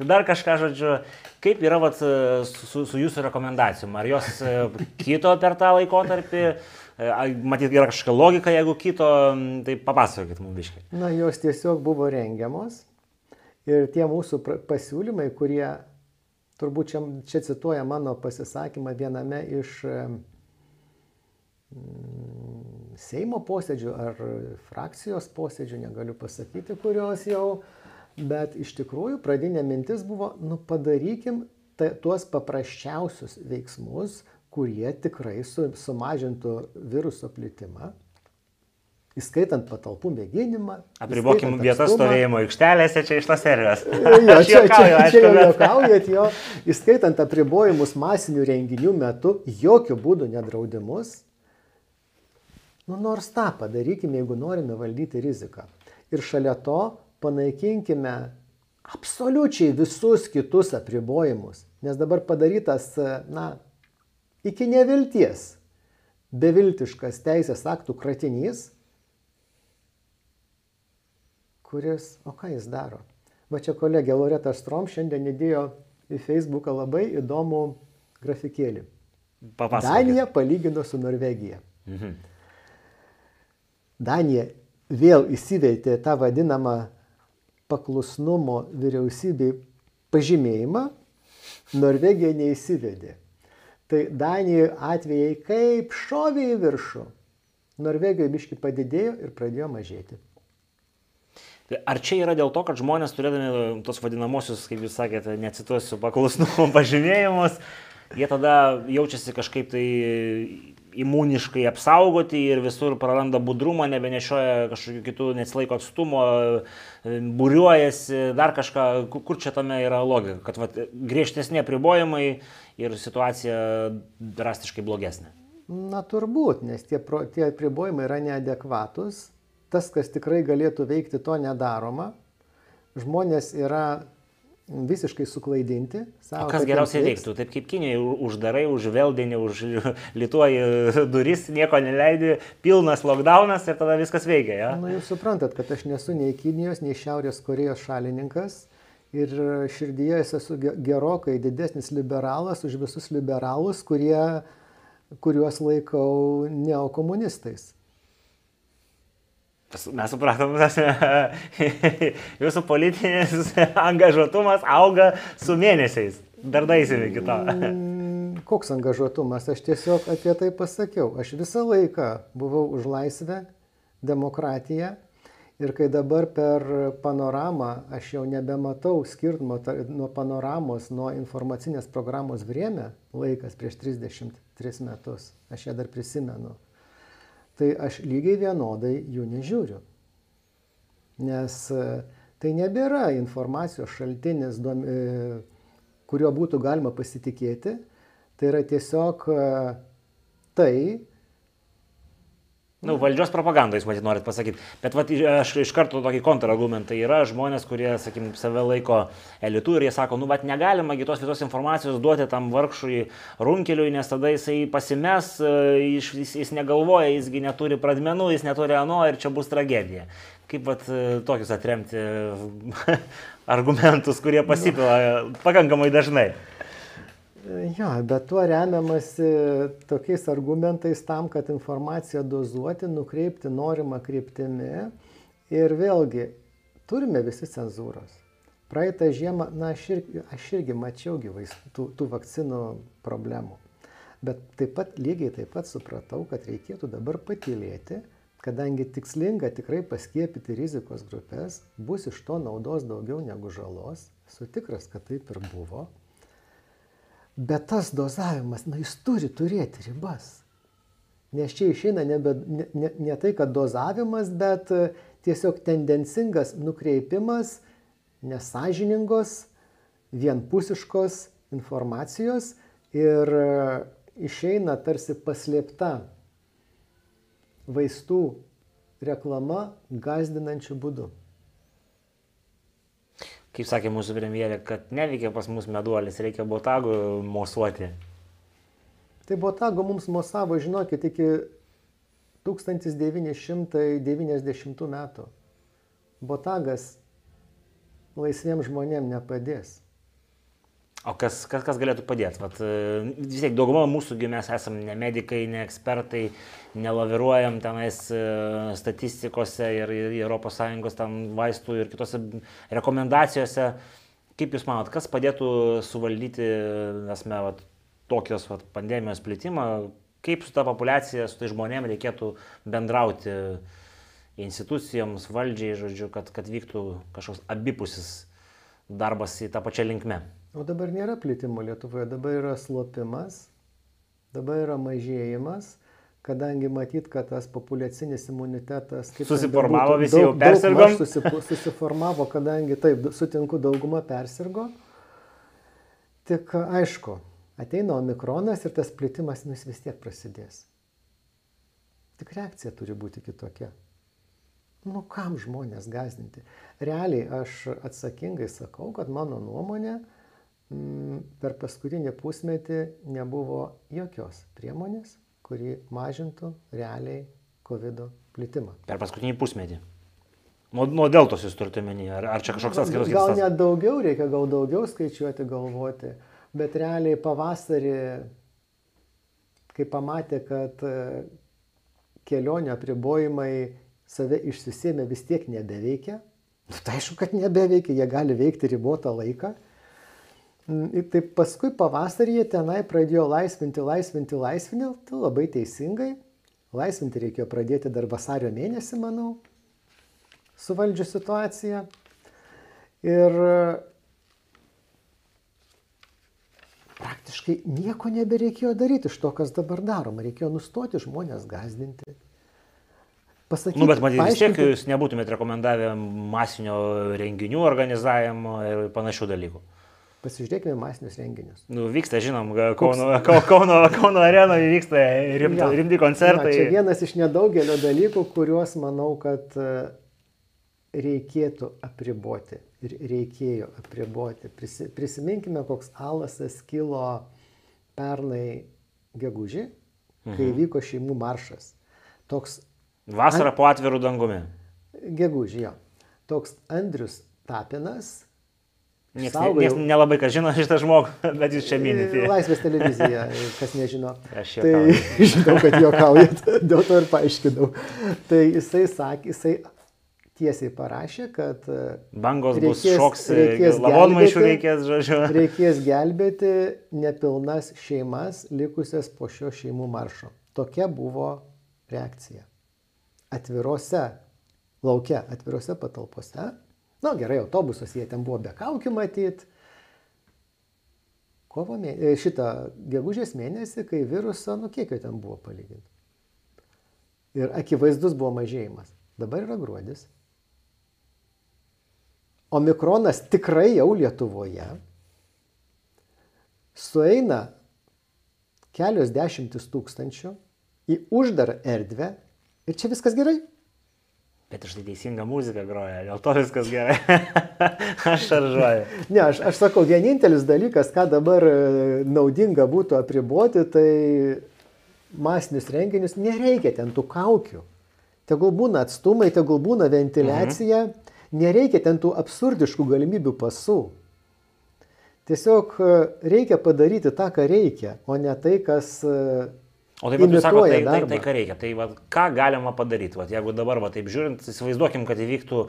dar kažką, žodžiu, kaip yra va, su, su jūsų rekomendacijom, ar jos e, kito per tą laikotarpį, e, matyt, yra kažkokia logika, jeigu kito, tai papasakokit mums biškai. Na, jos tiesiog buvo rengiamos ir tie mūsų pasiūlymai, kurie, turbūt čia, čia cituoja mano pasisakymą viename iš Mm, Seimo posėdžių ar frakcijos posėdžių, negaliu pasakyti, kurios jau, bet iš tikrųjų pradinė mintis buvo, nu padarykim ta, tuos paprasčiausius veiksmus, kurie tikrai su, sumažintų viruso plitimą, įskaitant patalpų mėginimą. Apribokim vietas stovėjimo aikštelėse čia iš tos serijos. Jo, čia juokauju, čia, čia jau juokaujat jo, įskaitant apribojimus masinių renginių metu, jokių būdų nedraudimus, Nu, nors tą padarykime, jeigu norime valdyti riziką. Ir šalia to panaikinkime absoliučiai visus kitus apribojimus. Nes dabar padarytas, na, iki nevilties beviltiškas teisės aktų kratinys, kuris, o ką jis daro? Va čia kolegė Loreta Strom šiandien įdėjo į Facebooką labai įdomų grafikėlį. Papasakokit. Danija palygino su Norvegija. Mhm. Danija vėl įsiveitė tą vadinamą paklusnumo vyriausybei pažymėjimą, Norvegija neįsivedė. Tai Danijoje atvejai kaip šovė į viršų. Norvegijoje biški padidėjo ir pradėjo mažėti. Tai ar čia yra dėl to, kad žmonės turėdami tos vadinamosius, kaip jūs sakėte, necituosiu, paklusnumo pažymėjimus, jie tada jaučiasi kažkaip tai imuniškai apsaugoti ir visur praranda budrumą, nebenešioja kažkokių kitų, nesilaiko atstumo, būriuojasi, dar kažką, kur čia tame yra logika, kad vat, griežtesnė apribojimai ir situacija drastiškai blogesnė. Na turbūt, nes tie, pro, tie apribojimai yra neadekvatus, tas, kas tikrai galėtų veikti, to nedaroma. Žmonės yra visiškai suklaidinti. O kas geriausiai veiktų? Taip kaip Kinėje uždarai, užveldinį, užlituoji duris, nieko neleidi, pilnas lockdownas ir tada viskas veikia. Ja? Na, jūs suprantat, kad aš nesu nei Kinijos, nei Šiaurės Korejos šalininkas. Ir širdyje esu gerokai didesnis liberalas už visus liberalus, kurie, kuriuos laikau neokomunistais. Mes supratom, jūsų politinis angažuotumas auga su mėnesiais. Dar daisime iki to. Mm, koks angažuotumas? Aš tiesiog apie tai pasakiau. Aš visą laiką buvau už laisvę, demokratiją. Ir kai dabar per panoramą aš jau nebematau skirtumo nuo panoramos, nuo informacinės programos Vrėmė, laikas prieš 33 metus, aš ją dar prisimenu tai aš lygiai vienodai jų nežiūriu. Nes e, tai nebėra informacijos šaltinis, e, kuriuo būtų galima pasitikėti. Tai yra tiesiog e, tai, Nu, valdžios propaganda, jūs matyt norit pasakyti. Bet vat, aš iš karto tokį kontrargumentą. Yra žmonės, kurie, sakykim, save laiko elitu ir jie sako, nu, bet negalima kitos visos informacijos duoti tam vargšui runkeliui, nes tada jisai pasimes, e, jis, jis, jis negalvoja, jisgi neturi pradmenų, jis neturi ano ir čia bus tragedija. Kaip vat, e, tokius atremti argumentus, kurie pasipila pakankamai dažnai. Jo, bet tuo remiamasi tokiais argumentais tam, kad informaciją dozuoti, nukreipti norimą kryptimi. Ir vėlgi, turime visi cenzūros. Praeitą žiemą, na, aš, ir, aš irgi mačiau gyvais tų, tų vakcinų problemų. Bet taip pat, lygiai taip pat supratau, kad reikėtų dabar patylėti, kadangi tikslinga tikrai paskiepyti rizikos grupės, bus iš to naudos daugiau negu žalos. Esu tikras, kad taip ir buvo. Bet tas dozavimas, na, jis turi turėti ribas. Nes čia išeina nebe, ne, ne, ne tai, kad dozavimas, bet e, tiesiog tendencingas nukreipimas nesažiningos, vienpusiškos informacijos ir e, išeina tarsi paslėpta vaistų reklama gazdinančiu būdu kaip sakė mūsų premjerė, kad neveikia pas mus meduolis, reikia botagų mosuoti. Tai botago mums mosavo, žinokit, iki 1990 metų. Botagas laisviems žmonėms nepadės. O kas, kas, kas galėtų padėti? Vat, e, vis tiek dauguma mūsų mes esame ne medikai, ne ekspertai, nelaviruojam tenais e, statistikose ir, ir ES vaistų ir kitose rekomendacijose. Kaip Jūs manot, kas padėtų suvaldyti, esame, vat, tokios vat, pandemijos plitimą, kaip su ta populiacija, su tai žmonėm reikėtų bendrauti institucijoms, valdžiai, žodžiu, kad, kad vyktų kažkoks abipusis darbas į tą pačią linkmę. O dabar nėra plitimo Lietuvoje, dabar yra slopimas, dabar yra mažėjimas, kadangi matyt, kad tas populiacinis imunitetas susiformavo, visi daug, jau persirgo. Susip, susiformavo, kadangi taip, sutinku, dauguma persirgo. Tik aišku, ateina omikronas ir tas plitimas nu, vis tiek prasidės. Tik reakcija turi būti kitokia. Nu, kam žmonės gazdinti? Realiai aš atsakingai sakau, kad mano nuomonė, Mm, per paskutinį pusmetį nebuvo jokios priemonės, kuri mažintų realiai COVID plitimą. Per paskutinį pusmetį. Nuo, nuo deltos jūs turite menį, ar, ar čia kažkoks atskiras skaičius? Gal net daugiau, reikia gal daugiau skaičiuoti, galvoti, bet realiai pavasarį, kai pamatė, kad e, kelionio apribojimai save išsisėmė vis tiek nebeveikia, tai aišku, kad nebeveikia, jie gali veikti ribotą laiką Mm, ir taip paskui pavasaryje tenai pradėjo laisvinti, laisvinti, laisvinti, tai labai teisingai. Laisvinti reikėjo pradėti dar vasario mėnesį, manau, suvaldžiu situaciją. Ir praktiškai nieko nebereikėjo daryti iš to, kas dabar daroma. Reikėjo nustoti žmonės gazdinti. Pasakyti, nu, bet matyt, vis tiek jūs nebūtumėte rekomendavę masinio renginių organizavimo ir panašių dalykų. Pasižiūrėkime masinius renginius. Nu, vyksta, žinom, Kauno, Kauno, Kauno arenoje vyksta rimti, ja, rimti koncertai. Ja, čia vienas iš nedaugelio dalykų, kuriuos manau, kad e, reikėtų apriboti. ir reikėjo apriboti. Prisi, prisiminkime, koks alasas kilo pernai gegužį, kai mhm. vyko šeimų maršas. Toks Vasara po atvirų dangumi. Gegužį, jo. Toks Andrius Tapinas. Niekas saugojo... ne, nelabai kas žino šitą žmogų, bet jūs čia minite. Laisvės televizija, kas nežino. Aš jau. Tai žinau, kad juokaujat, dėl to ir paaiškinau. Tai jisai sakė, jisai tiesiai parašė, kad e, bangos reikės, bus šoks, e, reikės lavonmaišių reikės, žodžiu. Reikės gelbėti nepilnas šeimas likusias po šio šeimų maršo. Tokia buvo reakcija. Atvirose, laukia, atvirose patalpose. Na gerai, autobusus jie ten buvo be kaukių matyti. Kovo mėnesį, šitą gegužės mėnesį, kai viruso, nu kiek jo ten buvo palyginti. Ir akivaizdus buvo mažėjimas. Dabar yra gruodis. Omikronas tikrai jau Lietuvoje sueina kelios dešimtis tūkstančių į uždarą erdvę ir čia viskas gerai. Bet aš tai teisinga muzika groja, dėl to viskas gerai. aš šaržuoju. Ne, aš, aš sakau, vienintelis dalykas, ką dabar e, naudinga būtų apriboti, tai masinius renginius, nereikia ten tų kaukių. Tegul būna atstumai, tegul būna ventiliacija. Mhm Nereikia ten tų absurdiškų galimybių pasų. Tiesiog e, reikia padaryti tą, ką reikia, o ne tai, kas... E, o taip pat jūs sakote, tai, tai, tai ką reikia. Tai va, ką galima padaryti? Va, jeigu dabar, va, taip žiūrint, įsivaizduokim, kad įvyktų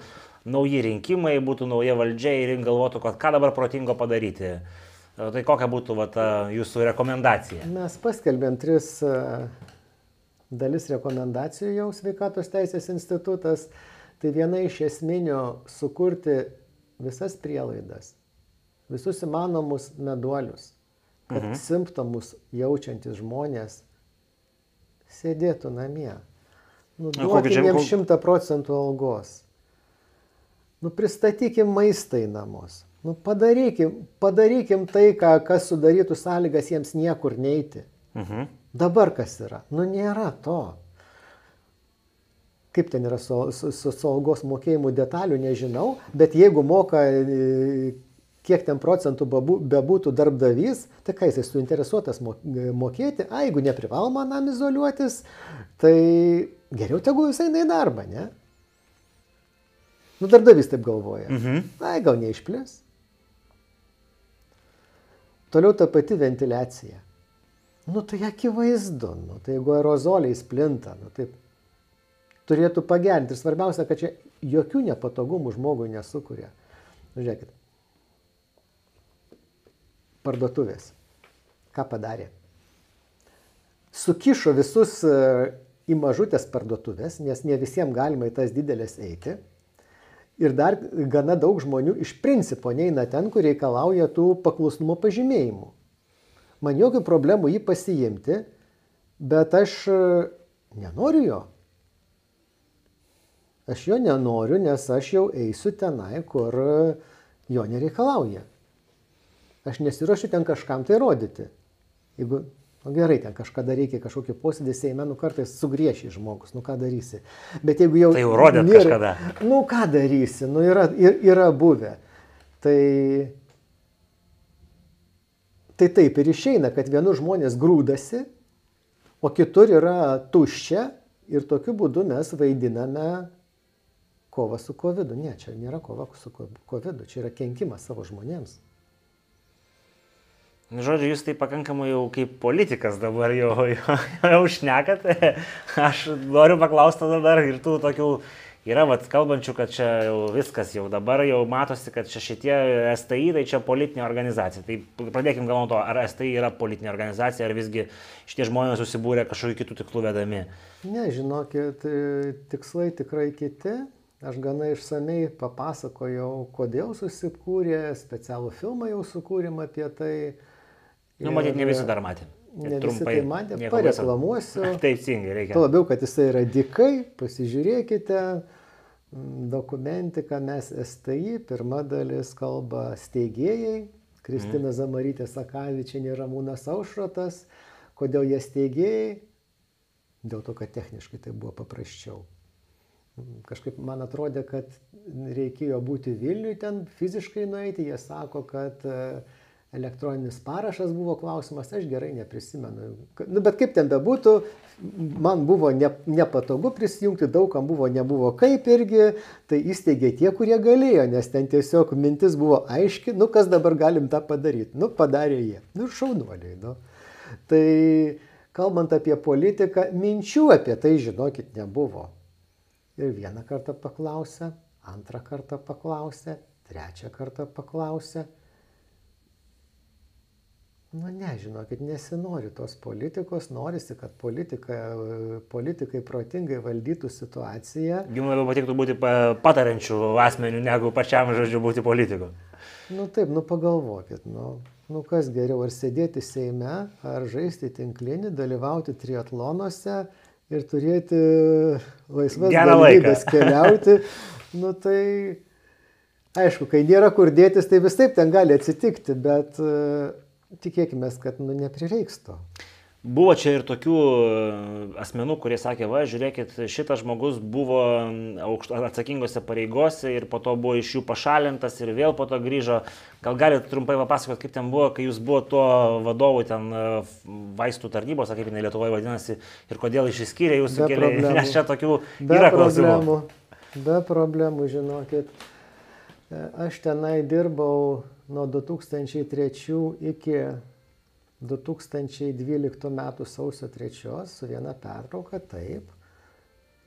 nauji rinkimai, būtų nauja valdžia ir galvotų, kad ką dabar protingo padaryti. E, tai kokia būtų va, ta jūsų rekomendacija? Mes paskelbėm tris dalis rekomendacijų jau sveikatos teisės institutas. Tai viena iš esminių sukurti visas prielaidas, visus įmanomus meduolius, kad mhm. simptomus jaučiantis žmonės sėdėtų namie. Nu, duokim jiems šimtą procentų algos. Nu, pristatykim maistą į namus. Nu, padarykim, padarykim tai, ką, kas sudarytų sąlygas jiems niekur neiti. Mhm. Dabar kas yra? Nu, nėra to. Kaip ten yra su, su, su, su algos mokėjimu detalių, nežinau, bet jeigu moka kiek ten procentų bebūtų darbdavys, tai ką jisai suinteresuotas mokėti, a, jeigu neprivaloma nam izoliuotis, tai geriau tegu jisai eina į darbą, ne? Nu, darbdavys taip galvoja. Mhm. Ai, gal neišplės. Toliau ta pati ventiliacija. Nu, tai akivaizdu, nu, tai jeigu aerozoliai splinta, nu, taip turėtų pagerinti. Ir svarbiausia, kad čia jokių nepatogumų žmogui nesukuria. Nu, žiūrėkit. Parduotuvės. Ką padarė? Sukišo visus e, į mažutės parduotuvės, nes ne visiems galima į tas didelės eiti. Ir dar gana daug žmonių iš principo neina ten, kur reikalauja tų paklusnumo pažymėjimų. Man jokių problemų jį pasiimti, bet aš e, nenoriu jo. Aš jo nenoriu, nes aš jau eisiu tenai, kur jo nereikalauja. Aš nesiuošiu ten kažkam tai rodyti. Jeigu, nu gerai, ten kažkada reikia kažkokį posėdį Seime, nu kartais sugrieši žmogus, nu ką darysi. Bet jeigu jau... Tai jau rodėt nėra, kažkada. Nu ką darysi, nu yra, yra buvę. Tai... Tai taip ir išeina, kad vienur žmonės grūdasi, o kitur yra tuščia ir tokiu būdu mes vaidiname kova su COVID. Ne, čia nėra kova su COVID, čia yra kenkimas savo žmonėms. Nu, žodžiu, jūs tai pakankamai jau kaip politikas dabar jau, jau, jau šnekate. Aš noriu paklausti tada dar ir tų tokių, yra vat, kalbančių, kad čia jau viskas, jau dabar jau matosi, kad čia šitie STI, tai čia politinė organizacija. Tai pradėkime gal nuo to, ar STI yra politinė organizacija, ar visgi šitie žmonės susibūrė kažkokiu kitų tikslų vedami. Ne, žinokit, tikslai tikrai kiti. Aš gana išsamei papasakojau, kodėl susikūrė, specialų filmą jau sukūrėm apie tai. Nu, matyt, ne visi dar matė. Ne trumpai, tai matė, pareklamuosiu. Teisingai, reikia. Tuo labiau, kad jisai yra dikai, pasižiūrėkite, dokumentiką mes STI, pirma dalis kalba steigėjai, Kristina mm. Zamarytė Sakavičianė, Ramūnas Aušrotas. Kodėl jie steigėjai? Dėl to, kad techniškai tai buvo paprasčiau. kažkaip man atrodė, kad reikėjo būti Vilniui ten fiziškai nueiti, jie sako, kad uh, elektroninis parašas buvo klausimas, aš gerai neprisimenu. Nu, bet kaip ten bebūtų, man buvo ne, nepatogu prisijungti, daugam buvo nebuvo kaip irgi, tai įsteigė tie, kurie galėjo, nes ten tiesiog mintis buvo aiški, nu kas dabar galim tą padaryti. Nu, padarė jie. Nu, šaunuoliai. Nu. Tai kalbant apie politiką, minčių apie tai, žinokit, nebuvo. Ir vieną kartą paklausė, antrą kartą paklausė, trečią kartą paklausė. Nu, nežinokit, nesinori tos politikos, norisi, kad politika, politikai protingai valdytų situaciją. Jums labiau patiktų būti patariančių asmenių, negu pačiam žodžiu būti politiku. Nu taip, nu pagalvokit, nu, nu kas geriau, ar sėdėti Seime, ar žaisti tinklinį, dalyvauti triatlonuose ir turėti laisvas galimybės keliauti. Nu tai aišku, kai nėra kur dėtis, tai vis taip ten gali atsitikti, bet tikėkime, kad nu, neprireiks to. Buvo čia ir tokių e, asmenų, kurie sakė, va, žiūrėkit, šitas žmogus buvo atsakingose pareigose ir po to buvo iš jų pašalintas ir vėl po to grįžo. Gal galite trumpai papasakoti, kaip ten buvo, kai jūs buvo tuo vadovu ten e, vaistų tarnybos, kaip jinai Lietuvoje vadinasi, ir kodėl išsiskyrė jūsų keliai, nes čia tokių Be yra klausimų. Be problemų, žinokit. E, aš tenai dirbau nuo 2003 iki 2012 metų sausio 3 su viena pertrauka, taip.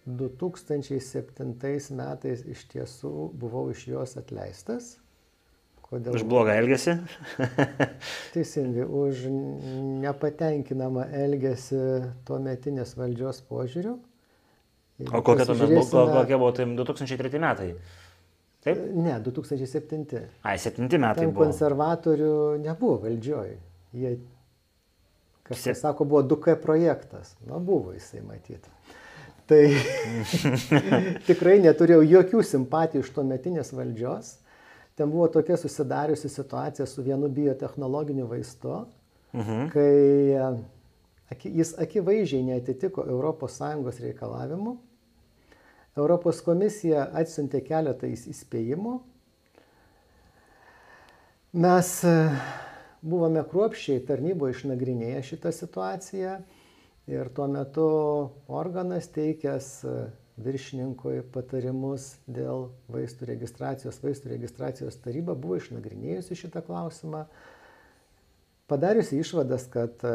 2007 metais iš tiesų buvau iš jos atleistas. Kodėl? Už blogą elgesį? Teisingai, už nepatenkinamą elgesį tuo metinės valdžios požiūriu. O kokia tuomet buvo, kokia buvo, tai 2003 metai? Taip? Ne, 2007. Ai, 7 metai. Ten buvo. konservatorių nebuvo valdžioj. Jie, kažkas Se... sako, buvo 2K projektas. Na, buvo jisai matyti. Tai tikrai neturėjau jokių simpatijų iš tuometinės valdžios. Ten buvo tokia susidariusi situacija su vienu biotehnologiniu vaistu, mhm. kai jis akivaizdžiai netitiko ES reikalavimų Europos komisija atsiuntė keletą įspėjimų. Mes e, buvome kruopščiai tarnyboje išnagrinėję šitą situaciją ir tuo metu organas teikęs e, viršininkui patarimus dėl vaistų registracijos, vaistų registracijos taryba buvo išnagrinėjusi šitą klausimą, padariusi išvadas, kad e,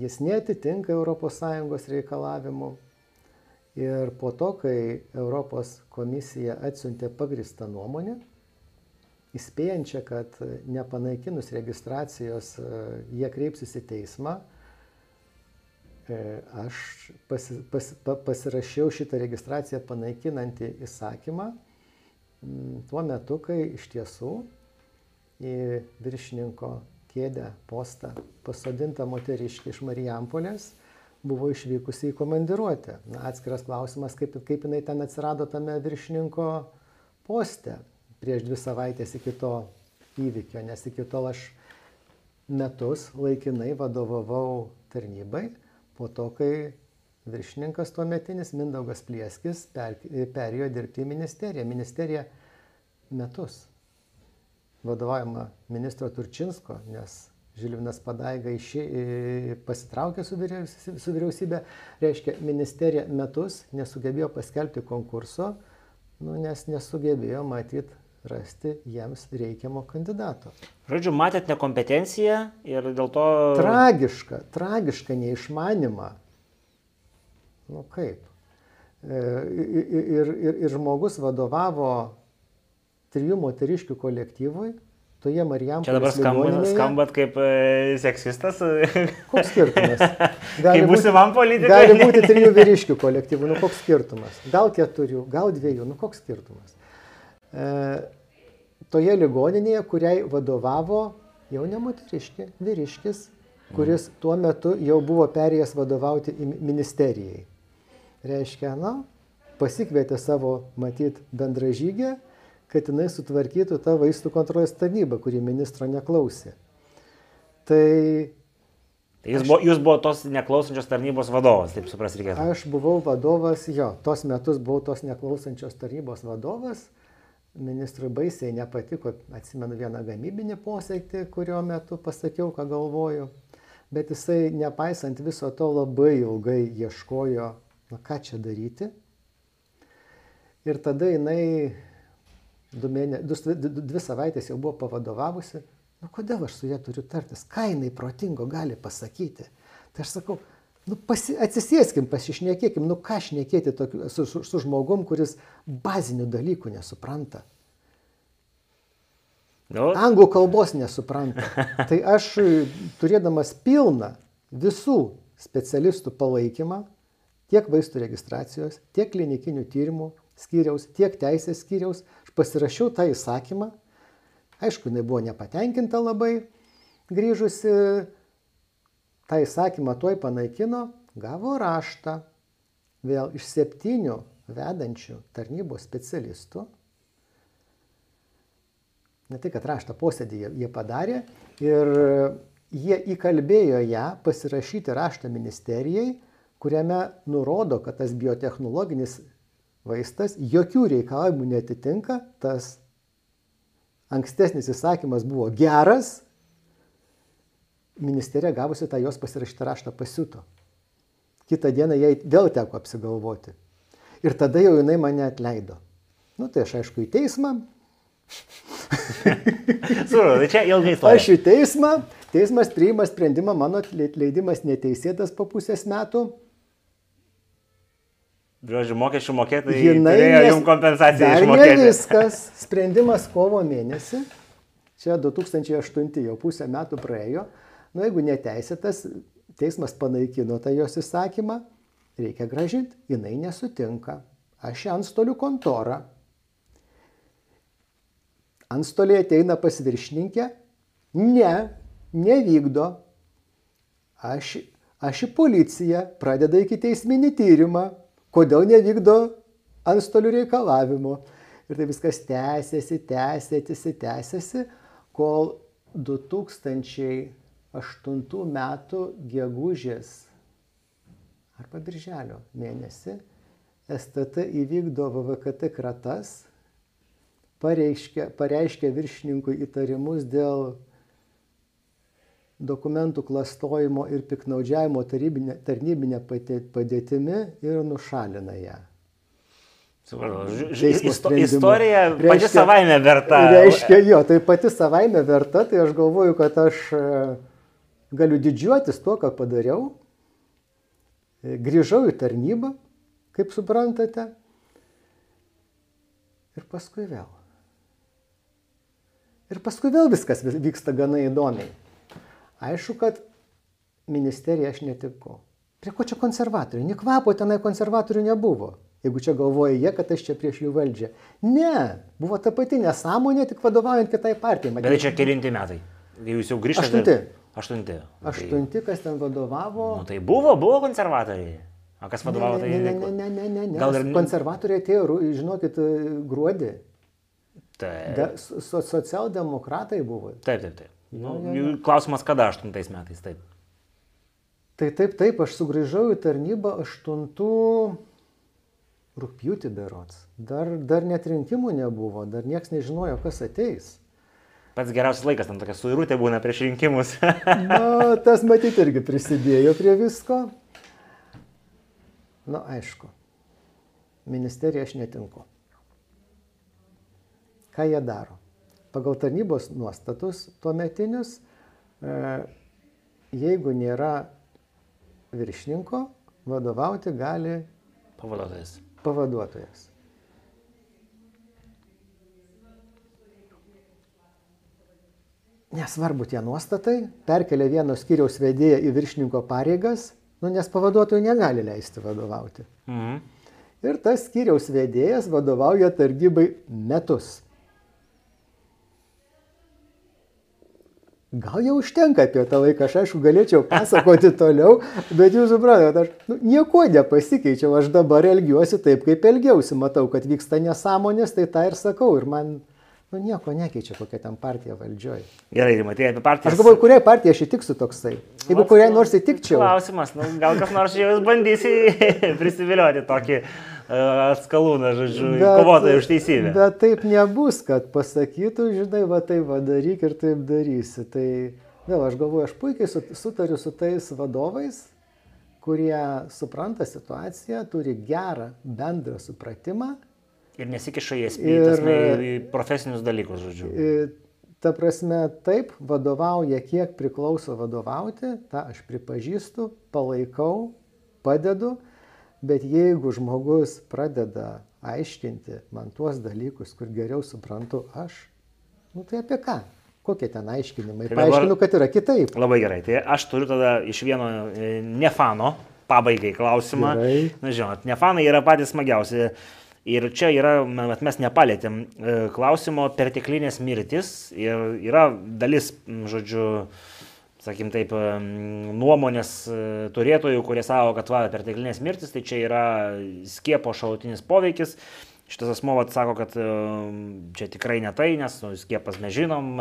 jis netitinka ES reikalavimų Ir po to, kai Europos komisija atsiuntė pagristą nuomonę, įspėjančią, kad nepanaikinus registracijos jie kreipsis į teismą, e, aš pasi, pas, pa, pasirašiau šitą registraciją panaikinantį įsakymą tuo metu, kai iš tiesų į viršininko kėdę postą pasodinta moteriškė iš Marijampolės buvo išvykusi į komandiruotę. Na, atskiras klausimas, kaip, kaip jinai ten atsirado tame viršininko poste prieš dvi savaitės iki to įvykio, nes iki tol aš metus laikinai vadovavau tarnybai, po to, kai viršininkas tuo metinis Mindaugas Plieskis per, perėjo dirbti į ministeriją. Ministerija metus vadovaujama ministro Turčinsko, nes Žilvinas Padaiga išė, pasitraukė su vyriausybė, su vyriausybė, reiškia, ministerija metus nesugebėjo paskelbti konkurso, nu, nes nesugebėjo matyti rasti jiems reikiamo kandidato. Žodžiu, matėt nekompetenciją ir dėl to... Tragiška, tragiška neišmanimą. Nu kaip? E, ir, ir, ir žmogus vadovavo trijų moteriškių kolektyvui, toje Marijampolės. Čia dabar skambat, skambat kaip e, seksistas. Koks skirtumas? Gali kaip būsimam politikui. Gali būti trijų vyriškių kolektyvų, nu koks skirtumas? Gal keturių, gal dviejų, nu koks skirtumas? E, toje ligoninėje, kuriai vadovavo jau ne moteriškė, vyriškis, kuris tuo metu jau buvo perėjęs vadovauti ministerijai. Reiškia, na, pasikvietė savo, matyt, bendražygę kad jinai sutvarkytų tą vaistų kontrolės tarnybą, kuri ministro neklausė. Tai Tai jūs, buvo, jūs buvo tos neklausančios tarnybos vadovas, taip supras reikėtų. Aš buvau vadovas, jo, tos metus buvau tos neklausančios tarnybos vadovas. Ministrui baisiai nepatiko, atsimenu vieną gamybinį posėdį, kurio metu pasakiau, ką galvoju. Bet jisai, nepaisant viso to, labai ilgai ieškojo, na ką čia daryti. Ir tada jinai du mėne, du, dvi, dvi savaitės jau buvo pavadovavusi. Nu kodėl aš su ja turiu tartis? Ką jinai protingo gali pasakyti? Tai aš sakau, nu pasi, atsisėskim, pasišnekėkim, nu ką šnekėti tokiu, su, su, su žmogum, kuris bazinių dalykų nesupranta. Nu, Anglų kalbos nesupranta. Tai aš turėdamas pilną visų specialistų palaikymą, tiek vaistų registracijos, tiek klinikinių tyrimų skyriaus, tiek teisės skyriaus, pasirašiau tą įsakymą. Aišku, jinai buvo nepatenkinta labai, grįžusi tą įsakymą tuoj panaikino, gavo raštą vėl iš septynių vedančių tarnybos specialistų. Ne tai, kad raštą posėdį jie, jie padarė ir jie įkalbėjo ją pasirašyti raštą ministerijai, kuriame nurodo, kad tas biotehnologinis vaistas jokių reikalavimų netitinka, tas ankstesnis įsakymas buvo geras, ministerija gavusi tą jos pasirašytą raštą pasiuto. Kitą dieną jai vėl teko apsigalvoti. Ir tada jau jinai mane atleido. Nu tai aš aišku į teismą. Supratau, tai čia ilgai istorija. Aš į teismą, teismas priima sprendimą, mano atleidimas neteisėtas po pusės metų. Žodžiu, mokesčių mokėtojai Jinai turėjo nes- jums kompensaciją Dar ne išmokėti. viskas. Sprendimas kovo mėnesį. Čia 2008 jau pusę metų praėjo. Nu, jeigu neteisėtas, teismas panaikino tą jos įsakymą, reikia gražinti. Jinai nesutinka. Aš į antstolių kontorą. Antstoliai ateina pas viršininkę. Ne, nevykdo. Aš, aš į policiją pradeda iki teisminį tyrimą. Kodėl nevykdo antstolių reikalavimų. Ir tai viskas tęsiasi, tęsiasi, tęsiasi, kol 2008 metų gegužės arba birželio mėnesį STT įvykdo VVKT kratas, pareiškia, pareiškia viršininkui įtarimus dėl dokumentų klastojimo ir piknaudžiavimo tarybinė, tarnybinė pati- padėtimi ir nušalina ją. Isto-. Istorija pati Reiškia- savaime verta. Reiškia, jo, tai pati savaime verta, tai aš galvoju, kad aš e, galiu didžiuotis tuo, ką padariau. E, Grįžau į tarnybą, kaip suprantate. Ir paskui vėl. Ir paskui vėl viskas vis- vyksta gana įdomiai. Aišku, kad ministerija aš netikau. Prie ko čia konservatoriai? Nikvapo tenai konservatorių nebuvo. Jeigu čia galvoja jie, kad aš čia prieš jų valdžią. Ne, buvo ta pati nesąmonė, tik vadovaujant kitai partijai. Bet tai čia kelinti metai. Jūs jau grįžtate. Aštunti. Aštunti. Aštunti, kas ten vadovavo. Nu, tai buvo, buvo konservatoriai. O kas vadovavo, tai ne, ne, ne, ne, ne, ne, ne. Gal ir- Konservatoriai atėjo, žinokit, gruodį. Taip, Da, so, socialdemokratai buvo. taip, taip. taip. Nu, Jo, jo, jų Klausimas, kada aštuntais metais, taip. Tai taip, taip, aš sugrįžau į tarnybą 8 rūpjūtį berots. Dar, dar net rinkimų nebuvo, dar niekas nežinojo, kas ateis. Pats geriausias laikas, ten tokia suirutė būna prieš rinkimus. Na, tas matyti irgi prisidėjo prie visko. Na, aišku, ministerija aš netinku. Ką jie daro? Pagal tarnybos nuostatus tuometinius, e, jeigu nėra viršininko, vadovauti gali Pavaduotojas. pavaduotojas. Nesvarbu tie nuostatai, perkelia vieno skyriaus vedėją į viršininko pareigas, nu, nes pavaduotojų negali leisti vadovauti. Mhm. Ir tas skyriaus vedėjas vadovauja tarnybai metus. Gal jau užtenka apie tą laiką, aš aišku galėčiau pasakoti toliau, bet jūs suprantate, aš nu, nieko nepasikeičiau, aš dabar elgiuosi taip, kaip elgiausi, matau, kad vyksta nesąmonės, tai tą ir sakau. Ir man, nu, nieko nekeičia, kokia ten partija valdžioje. Gerai, Rimai, apie partiją. Aš galvoju, kuriai partija aš įtiksiu toksai. Jeigu Vat, kuriai nors įtikčiau. Klausimas, nu, gal kas nors jau bandysi prisivilioti tokį atskalūną, žodžiu, kovotoją už teisybę. Bet taip nebus, kad pasakytų, žinai, va tai va daryk ir taip darysi. Tai vėl aš galvoju, aš puikiai sutariu su tais vadovais, kurie supranta situaciją, turi gerą bendrą supratimą. Ir nesikiša į esmę, į profesinius dalykus, žodžiu. Ta prasme, taip, vadovauja, kiek priklauso vadovauti, tą aš pripažįstu, palaikau, padedu, bet jeigu žmogus pradeda aiškinti man tuos dalykus, kur geriau suprantu aš, nu tai apie ką? Kokie ten aiškinimai? Tai Paaiškinu, kad yra kitaip. Labai gerai. Tai aš turiu tada iš vieno e, nefano pabaigai klausimą. Gerai. Na, žinot, nefanai yra patys smagiausi. Ir čia yra, mes nepalėtėm e, klausimo perteklinės mirtis ir yra dalis, žodžiu, sakim taip, e, nuomonės turėtojų, kurie savo, kad va, perteklinės mirtis, tai čia yra skiepo šalutinis poveikis. Šitas asmo sako, kad čia tikrai ne tai, nes nu, skiepas mes žinom,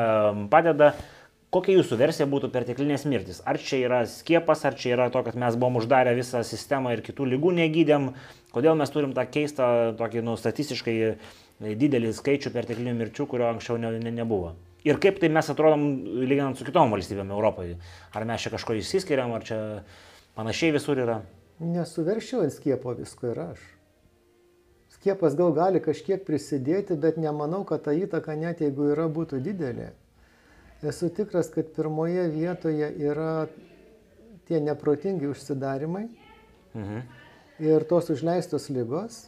padeda. Kokia jūsų versija būtų perteklinės mirtis? Ar čia yra skiepas, ar čia yra to, kad mes buvom uždarę visą sistemą ir kitų lygų negydėm? Kodėl mes turim tą keistą, tokį nu, statistiškai didelį skaičių perteklinių mirčių, kurio anksčiau ne, ne, nebuvo? Ir kaip tai mes atrodom lyginant su kitom valstybėm Europoje? Ar mes čia kažko išsiskiriam, ar čia panašiai visur yra? Nesuveršiu ant skiepo visko ir aš skiepas gal gali kažkiek prisidėti, bet nemanau, kad ta įtaka net jeigu yra būtų didelė. Esu tikras, kad pirmoje vietoje yra tie neprotingi užsidarimai mhm. ir tos užleistos lygos,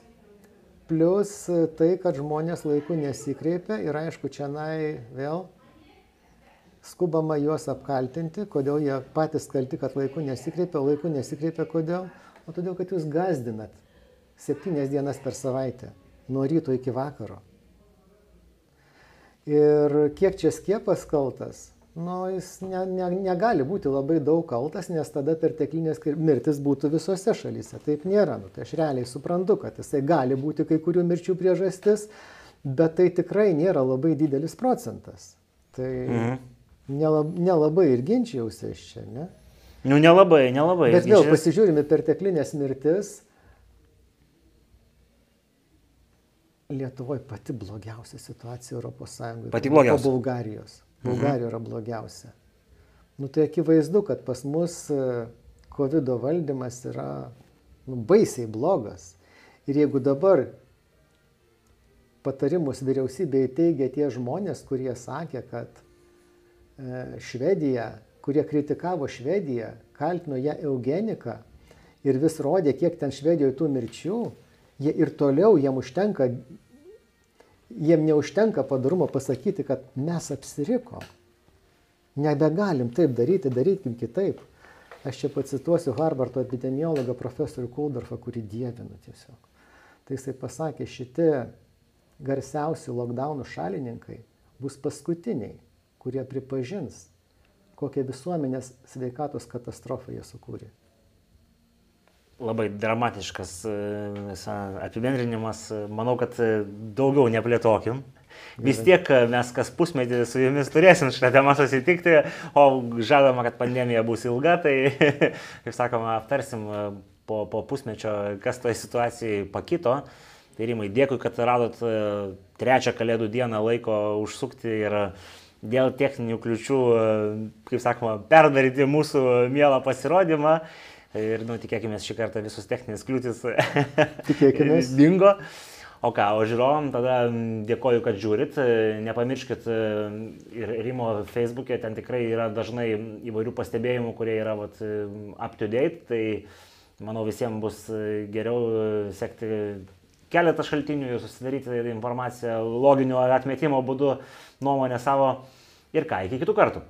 plus tai, kad žmonės laiku nesikreipia ir aišku, čia nai vėl skubama juos apkaltinti, kodėl jie patys kalti, kad laiku nesikreipia, laiku nesikreipia, kodėl? O todėl, kad jūs gazdinat septynias dienas per savaitę, nuo ryto iki vakaro. Ir kiek čia skiepas kaltas, nu, jis ne, ne, negali būti labai daug kaltas, nes tada perteklinės mirtis būtų visose šalyse. Taip nėra. Nu, tai aš realiai suprantu, kad jisai gali būti kai kurių mirčių priežastis, bet tai tikrai nėra labai didelis procentas. Tai mhm. nelab, nelabai ir ginčiausi aš čia, ne? Nu, nelabai, nelabai. Bet vėl pasižiūrime perteklinės mirtis Lietuvoje pati blogiausia situacija Europos Sąjungoje. Pati blogiausia. Po Bulgarijos. Bulgarija mhm. yra blogiausia. Nu tai akivaizdu, kad pas mus e, COVID valdymas yra nu, baisiai blogas. Ir jeigu dabar patarimus vyriausybėje teigia tie žmonės, kurie sakė, kad e, Švedija, kurie kritikavo Švediją, kaltino ją eugeniką ir vis rodė, kiek ten Švedijoje tų mirčių, jie ir toliau, jiem užtenka, jiem neužtenka padarumo pasakyti, kad mes apsiriko. Nebegalim taip daryti, darykim kitaip. Aš čia pacituosiu Harvardo epidemiologą profesorių Kuldorfą, kurį dievinu tiesiog. Tai jisai pasakė, šitie garsiausi lockdownų šalininkai bus paskutiniai, kurie pripažins, kokią visuomenės sveikatos katastrofą jie sukūrė labai dramatiškas e, apibendrinimas. Manau, kad e, daugiau neplėtokim. Vis tiek e, mes kas pusmetį su jumis turėsim šitą temą susitikti, o žadama, kad pandemija bus ilga, tai, kaip sakoma, aptarsim po, po pusmečio, kas toje situacijoje pakito. Tai rimai, dėkui, kad radot trečią kalėdų dieną laiko užsukti ir dėl techninių kliučių, kaip sakoma, perdaryti mūsų mielą pasirodymą. Ir, nu, tikėkime, šį kartą visus techninės kliūtis dingo. O ką, o žiūrovom, tada dėkoju, kad žiūrit. Nepamirškit ir Rimo Facebook'e, ten tikrai yra dažnai įvairių pastebėjimų, kurie yra vat, up to date. Tai manau visiems bus geriau sekti keletą šaltinių ir susidaryti informaciją loginio atmetimo būdu, nuomonę savo. Ir ką, iki kitų kartų.